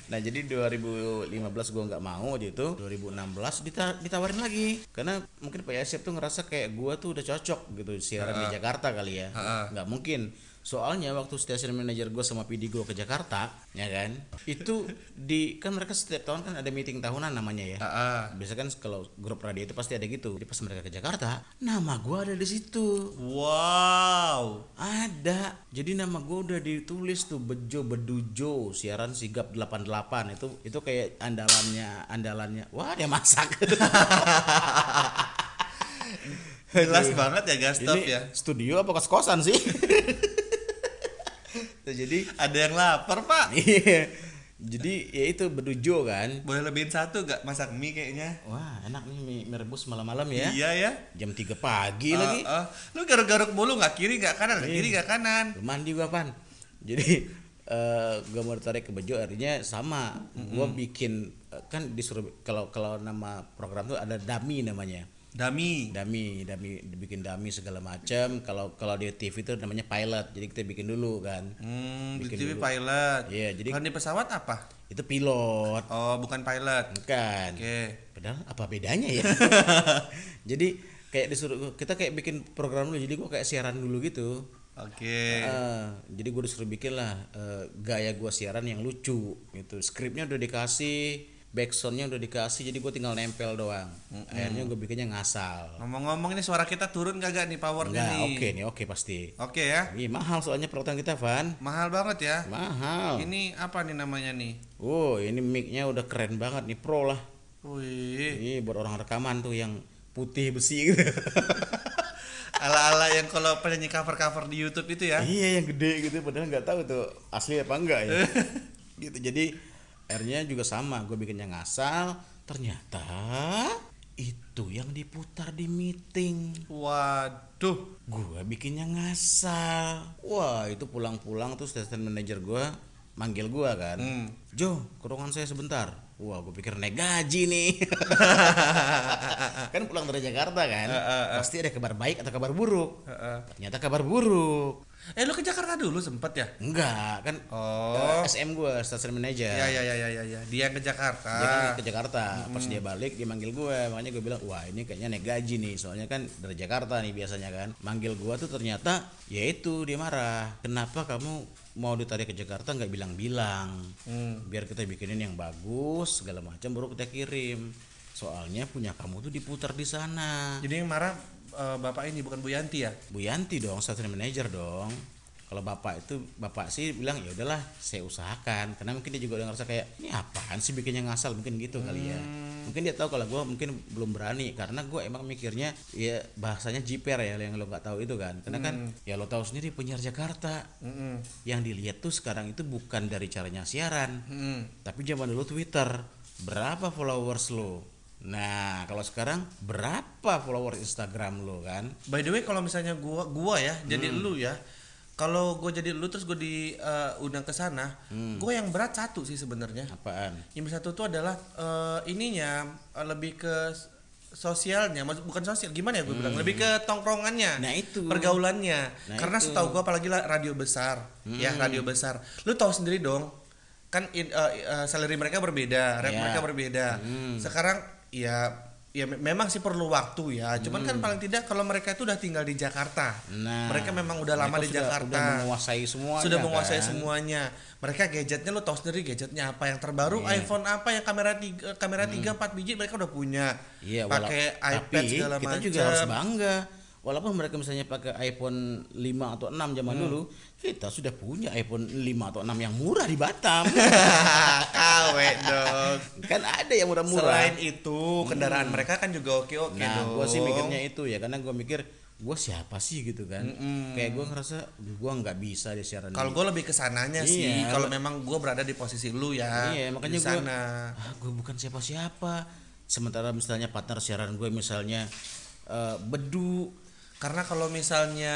Nah jadi 2015 gua nggak mau aja itu. 2016 dita- ditawarin lagi. Karena mungkin Pak Yasep tuh ngerasa kayak gua tuh udah cocok gitu siaran di Jakarta kali ya. Nggak mungkin soalnya waktu station manager gue sama PD gue ke Jakarta ya kan itu di kan mereka setiap tahun kan ada meeting tahunan namanya ya ah. biasa kan kalau grup radio itu pasti ada gitu jadi pas mereka ke Jakarta nama gua ada di situ Wow. ada. Jadi nama gue udah ditulis tuh Bejo Bedujo siaran sigap 88 itu itu kayak andalannya andalannya. Wah, dia masak. Jelas banget ya gas stop Ini ya. studio apa kos-kosan sih? Nah, jadi Ada yang lapar, Pak. iya. Jadi ya itu Bedujo kan. Boleh lebihin satu gak masak mie kayaknya? Wah, enak nih mie, mie rebus malam-malam ya. Iya ya. Jam 3 pagi lagi. Ah, ah. Lu garuk-garuk mulu nggak kiri nggak kanan, nggak kiri nggak kanan. Lu mandi gua pan jadi eh gua mau ditarik ke Bejo akhirnya sama gua bikin eh, kan disuruh kalau kalau nama program tuh ada dami namanya Dami. dami dami bikin dami segala macam kalau kalau di TV itu namanya pilot jadi kita bikin dulu kan Hmm, di Bikin TV dulu. pilot. Iya, jadi- Kalau di pesawat apa? itu pilot Oh, bukan pilot. kan Oke. padahal apa bedanya ya jadi kayak disuruh kita kayak bikin program dulu jadi gua kayak siaran dulu gitu Oke. Eh, jadi gue disuruh bikin lah eh, gaya gue siaran yang lucu gitu skripnya udah dikasih backsoundnya udah dikasih jadi gue tinggal nempel doang akhirnya gue bikinnya ngasal Ngomong-ngomong ini suara kita turun kagak nih powernya enggak nih? oke nih oke pasti Oke ya. Ih, mahal soalnya perawatan kita Van Mahal banget ya. mahal Ini apa nih namanya nih? oh ini micnya udah keren banget nih pro lah Wih. ini buat orang rekaman tuh yang putih besi gitu Ala-ala yang kalau penyanyi cover-cover di YouTube itu ya. iya yang gede gitu padahal nggak tahu tuh asli apa enggak ya gitu jadi akhirnya juga sama gue bikinnya ngasal. Ternyata itu yang diputar di meeting. Waduh. gue bikinnya ngasal. Wah itu pulang-pulang tuh station manager gue manggil gue kan. Hmm. Jo ke ruangan saya sebentar. Wah gue pikir naik gaji nih. Kan pulang dari Jakarta kan. Eh, eh, eh. pasti ada kabar baik atau kabar buruk. Heeh. ternyata kabar buruk Eh lu ke Jakarta dulu sempet ya? enggak kan Oh. eh, SM gue station manager Ya ya ya ya ya. Dia yang ke Jakarta. dia kan ke Jakarta pas dia balik dia manggil gue makanya gue bilang wah ini kayaknya naik gaji nih soalnya kan dari Jakarta nih biasanya kan manggil gue tuh ternyata ya itu dia marah kenapa kamu mau ditarik ke Jakarta nggak bilang-bilang Hmm. biar kita bikinin yang bagus segala macam baru kita kirim soalnya punya kamu tuh diputar di sana Jadi yang marah eh, bapak ini bukan Bu Yanti ya? Bu Yanti dong station manager dong. Kalau bapak itu bapak sih bilang ya udahlah saya usahakan. Karena mungkin dia juga udah ngerasa kayak ini apaan sih bikinnya ngasal? Mungkin gitu kali ya. Mungkin dia tahu kalau gue mungkin belum berani karena gue emang mikirnya ya bahasanya jiper ya yang lo nggak tahu itu kan. Karena kan ya lo tahu sendiri penyiar Jakarta. Mm-mm. yang dilihat tuh sekarang itu bukan dari caranya siaran Mm-mm. tapi zaman dulu Twitter. Berapa followers lo nah kalau sekarang berapa followers Instagram lo kan By the way kalau misalnya gua gua ya jadi Hmm. lu ya. Kalau gua jadi lu terus gua diundang ke sana, Hmm. gua yang berat satu sih sebenarnya. apaan Yang satu tuh adalah eh, ininya eh, lebih ke sosialnya, maksud- bukan sosial gimana ya gue bilang, lebih ke tongkrongannya, Hmm. Nah, itu. pergaulannya. Nah, Karena itu. Hmm. setahu gua apalagi lah radio besar, ya radio besar. Lu tahu sendiri dong, kan in- eh, eh, salary mereka berbeda, rap Ya. mereka berbeda. Hmm. Sekarang ya ya me- memang sih perlu waktu ya. Cuman kan paling tidak kalau mereka itu udah tinggal di Jakarta. Hmm. Nah, mereka memang udah lama di sudah- Jakarta Udah menguasai semua. sudah menguasai kan? semuanya. Mereka gadgetnya lo tahu sendiri gadgetnya apa yang terbaru. Hmm. iPhone apa yang kamera tiga kamera tiga empat biji mereka udah punya. Wala- pakai tapi iPad segala kita macam. juga harus bangga. Walaupun mereka misalnya pakai iPhone 5 atau 6 zaman Hmm. dulu, kita sudah punya iPhone 5 atau 6 yang murah di Batam. Kawe dong. kan ada yang murah-murah. Selain itu kendaraan mereka kan juga oke oke nah, dong. gue sih mikirnya itu ya, karena gue mikir gue siapa sih gitu kan. Kayak gue ngerasa gue nggak bisa di siaran. Kalau gue lebih ke sananya sih, Iya. kalau memang gue berada di posisi lu ya. Iya, makanya gue ah, gue bukan siapa-siapa. Sementara misalnya partner siaran gue misalnya eh, Bedu, Karena kalau misalnya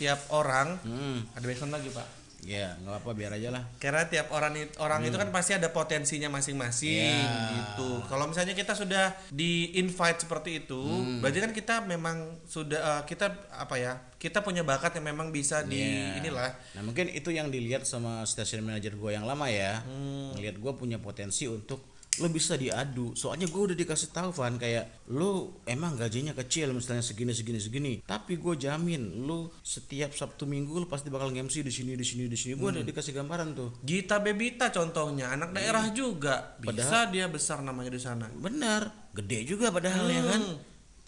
tiap orang hmm, ada background lagi pak. ya nggak apa-apa biar aja lah. Karena tiap orang orang itu kan pasti ada potensinya masing-masing Hmm. Iya. gitu. Kalau misalnya kita sudah di invite seperti itu, Hmm. berarti kan kita memang sudah eh, kita apa ya? Kita punya bakat yang memang bisa di Iya. inilah. Nah mungkin itu yang dilihat sama station manager gue yang lama ya, Hmm. ngelihat gue punya potensi untuk lo bisa diadu. Soalnya gue udah dikasih tahu Van kayak lo emang gajinya kecil misalnya segini segini segini, tapi gue jamin lo setiap Sabtu Minggu lo pasti bakal nge-MC di sini di sini di sini. Gue udah Hmm. dikasih gambaran tuh. Gita Bebita contohnya anak daerah Hmm. juga bisa dia besar namanya di sana. Benar, gede juga padahal ya kan, Hmm.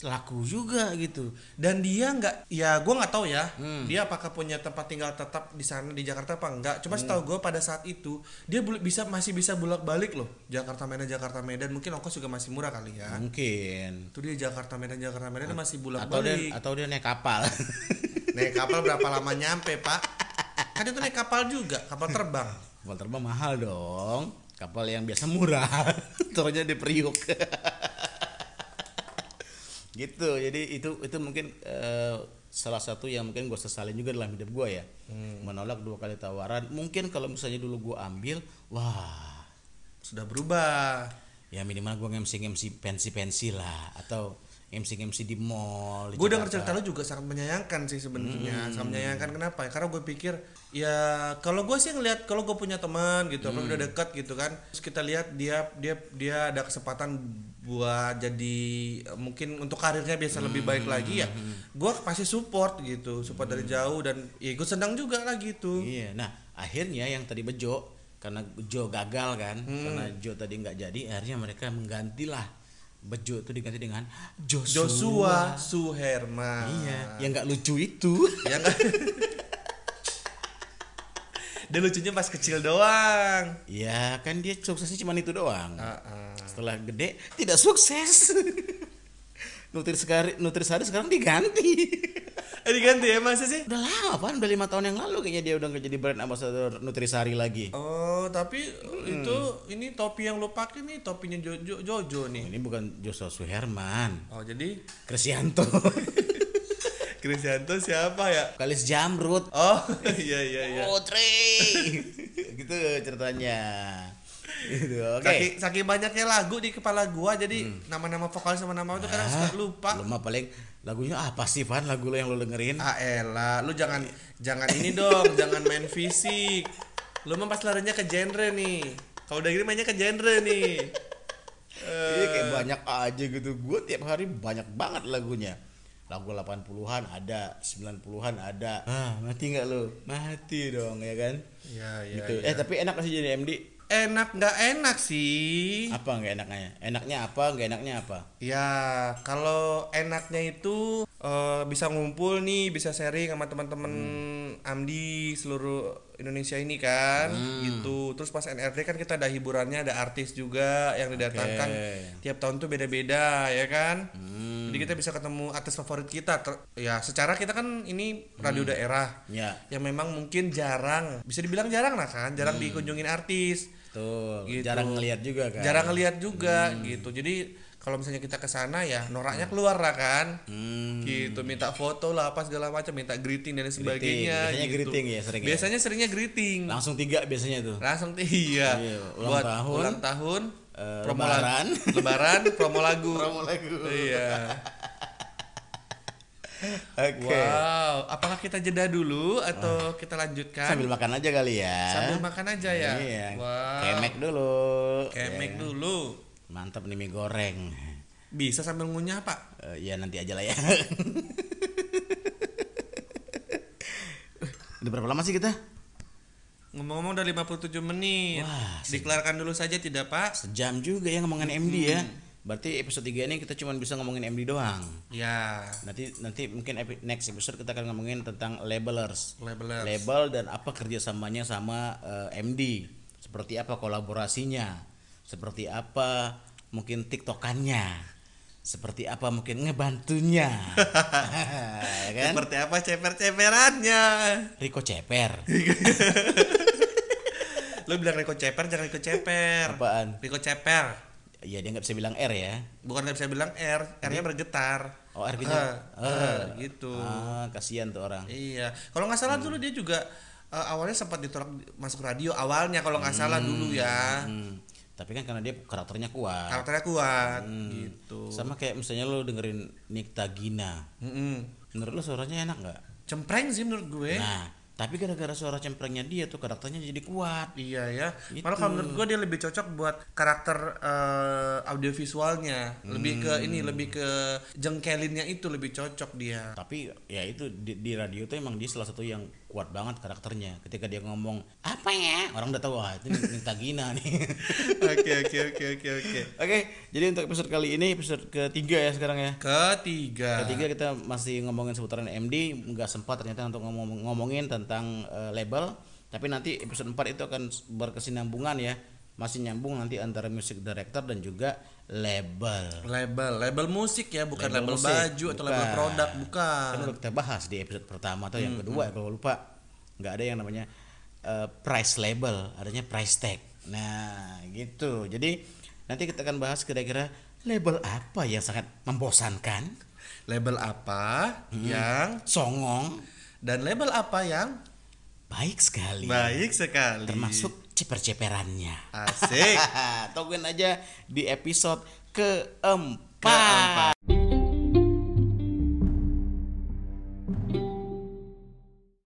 Laku juga gitu. Dan dia nggak, ya gue nggak tahu ya, Hmm. dia apakah punya tempat tinggal tetap di sana di Jakarta apa enggak. Cuma Hmm. setahu gue pada saat itu dia bisa masih bisa bolak balik loh Jakarta Medan Jakarta Medan mungkin ongkos juga masih murah kali ya. Mungkin. Itu dia Jakarta Medan Jakarta Medan dia masih bolak Atau dia balik. atau dia naik kapal. Naik kapal berapa lama nyampe pak? Kan itu naik kapal juga, kapal terbang. Kapal terbang mahal dong. Kapal yang biasa murah. Taruhnya di Priuk. Gitu. Jadi itu itu mungkin eh, salah satu yang mungkin gue sesalin juga dalam hidup gue ya. Menolak dua kali tawaran. Mungkin kalau misalnya dulu gue ambil, wah, Sudah berubah. ya minimal gue ngemsi ngemsi pensi pensi lah atau ngemsi ngemsi di mall. Gue Jakarta. cerita lu juga sangat menyayangkan sih sebenarnya, Hmm. sangat menyayangkan kenapa? Karena gue pikir ya kalau gue sih ngelihat kalau gue punya teman gitu, Hmm. udah dekat gitu kan, terus kita lihat dia dia dia ada kesempatan buat jadi mungkin untuk karirnya bisa lebih baik Hmm. lagi ya, gue pasti support gitu, support dari jauh dan ya gue senang juga lah gitu. Iya, nah akhirnya yang tadi Bejo karena Bejo gagal kan, Hmm. karena Jo tadi nggak jadi, akhirnya mereka menggantilah Bejo itu diganti dengan Joshua. Joshua Suherman. Iya, yang nggak lucu itu. Ya nggak? Dia lucunya pas kecil doang. ya kan dia suksesnya cuma itu doang. Ah, ah. Setelah gede tidak sukses. Nutrisari, Nutrisari sekarang diganti. Eh diganti ya masa sih? udah lama pan, udah lima tahun yang lalu kayaknya dia udah nggak jadi brand ambassador Nutrisari lagi. Oh, tapi Hmm. itu ini topi yang lo pakai nih topinya Jojo Jojo nih. Ini bukan Joshua Suherman, Oh, jadi Krisyanto, Krisyanto siapa ya? Kalis Jamrut, Oh, iya iya iya. Putri gitu ceritanya gitu oke Saking, saking banyaknya lagu di kepala gua jadi nama-nama vokal sama nama itu kadang suka lupa. lu mah paling lagunya apa sih Van lagu lo yang lo dengerin Ah elah, lu jangan jangan ini dong, jangan main fisik. Lu mah pas larinya ke genre nih. Kalau udah gini mainnya ke genre nih. Iya kayak banyak aja gitu. Gue tiap hari banyak banget lagunya. Lagu 80-an ada, 90-an ada. Ah, mati nggak lo? Mati dong ya kan? Ya, ya. gitu. Eh tapi enak sih jadi MD? Enak nggak enak sih? Apa nggak enaknya? Enaknya apa? Nggak enaknya apa? Ya, kalau enaknya itu eh, bisa ngumpul nih, bisa sharing sama teman-teman Amdi seluruh Indonesia ini kan, gitu. Terus pas NRD kan kita ada hiburannya, ada artis juga yang didatangkan Oke. tiap tahun tuh beda-beda, ya kan? Hmm. Jadi kita bisa ketemu artis favorit kita. Ter- ya, secara kita kan ini radio daerah Ya, yang memang mungkin jarang, bisa dibilang jarang lah kan, jarang dikunjungin artis tuh. Gitu. Jarang ngeliat juga kan? jarang ngeliat juga gitu jadi kalau misalnya kita ke sana ya noraknya keluar lah kan Hmm. gitu minta foto lah apa segala macam minta greeting dan sebagainya Biasanya gitu. greeting ya sering ya? biasanya seringnya greeting Langsung tiga biasanya tuh. langsung iya, Iya, ulang buat tahun, ulang tahun eh, promo lebaran. lagu, lebaran promo lagu Promo lagu. iya Oke. wow apakah kita jeda dulu atau kita lanjutkan Sambil makan aja kali ya. Sambil makan aja ya Iya. wow Kemek dulu. kemek Ya. dulu Mantap nih mie goreng. bisa sambil ngunyah pak Eh, ya nanti aja lah ya. Udah berapa lama sih kita? Ngomong-ngomong udah 57 menit. Wah, Dikelarkan dulu saja tidak, Pak? Sejam juga ya ngomongin MD ya. Berarti episode 3 ini kita cuma bisa ngomongin MD doang. Ya, Nanti nanti mungkin next episode kita akan ngomongin tentang labelers. labelers. Label dan apa kerjasamanya sama eh, MD. Seperti apa kolaborasinya. Seperti apa mungkin tiktokannya. Seperti apa mungkin ngebantunya. Ya kan? Seperti apa ceper-ceperannya? Riko Ceper. Lu bilang Riko Ceper jangan Riko Ceper. Apaan? Riko Ceper. Ya dia nggak bisa bilang R ya. Bukan nggak bisa bilang R, R-nya bergetar. Oh R Eh, nya eh, gitu. Ah, kasihan tuh orang. Iya. Kalau nggak salah dulu dia juga eh, awalnya sempat ditolak masuk radio awalnya kalau nggak salah dulu ya. Hmm. Tapi kan karena dia karakternya kuat. Karakternya kuat gitu. Sama kayak misalnya lo dengerin Nikta Gina. Mm-mm. Menurut lo suaranya enak nggak? Cempreng sih menurut gue. Nah, tapi gara-gara suara cemprengnya dia tuh karakternya jadi kuat. Iya ya. Gitu. Malah kalau menurut gua dia lebih cocok buat karakter eh, audiovisualnya. Lebih ke ini, lebih ke jengkelinnya itu lebih cocok dia. Tapi ya itu di, di radio tuh emang dia salah satu yang kuat banget karakternya. Ketika dia ngomong apa ya, orang udah tahu wah itu Nikta Gina nih. Oke oke oke oke oke. Oke, jadi untuk episode kali ini episode ketiga ya sekarang ya. Ketiga. Ketiga kita masih ngomongin seputaran MD, nggak sempat ternyata untuk ngomong ngomongin tentang eh, label. Tapi nanti episode 4 itu akan berkesinambungan ya. Masih nyambung nanti antara music director dan juga label. Label, label musik ya, bukan label, musik, baju atau label bukan. produk, bukan. Kan udah kita bahas di episode pertama atau Hmm, yang kedua kalau lupa. nggak ada yang namanya eh, price label, adanya price tag. Nah, gitu. Jadi nanti kita akan bahas kira-kira label apa yang sangat membosankan, Label apa Hmm. yang songong, dan label apa yang baik sekali. baik sekali. Termasuk ceper-ceperannya. asik. Tungguin aja di episode keempat. Keempat.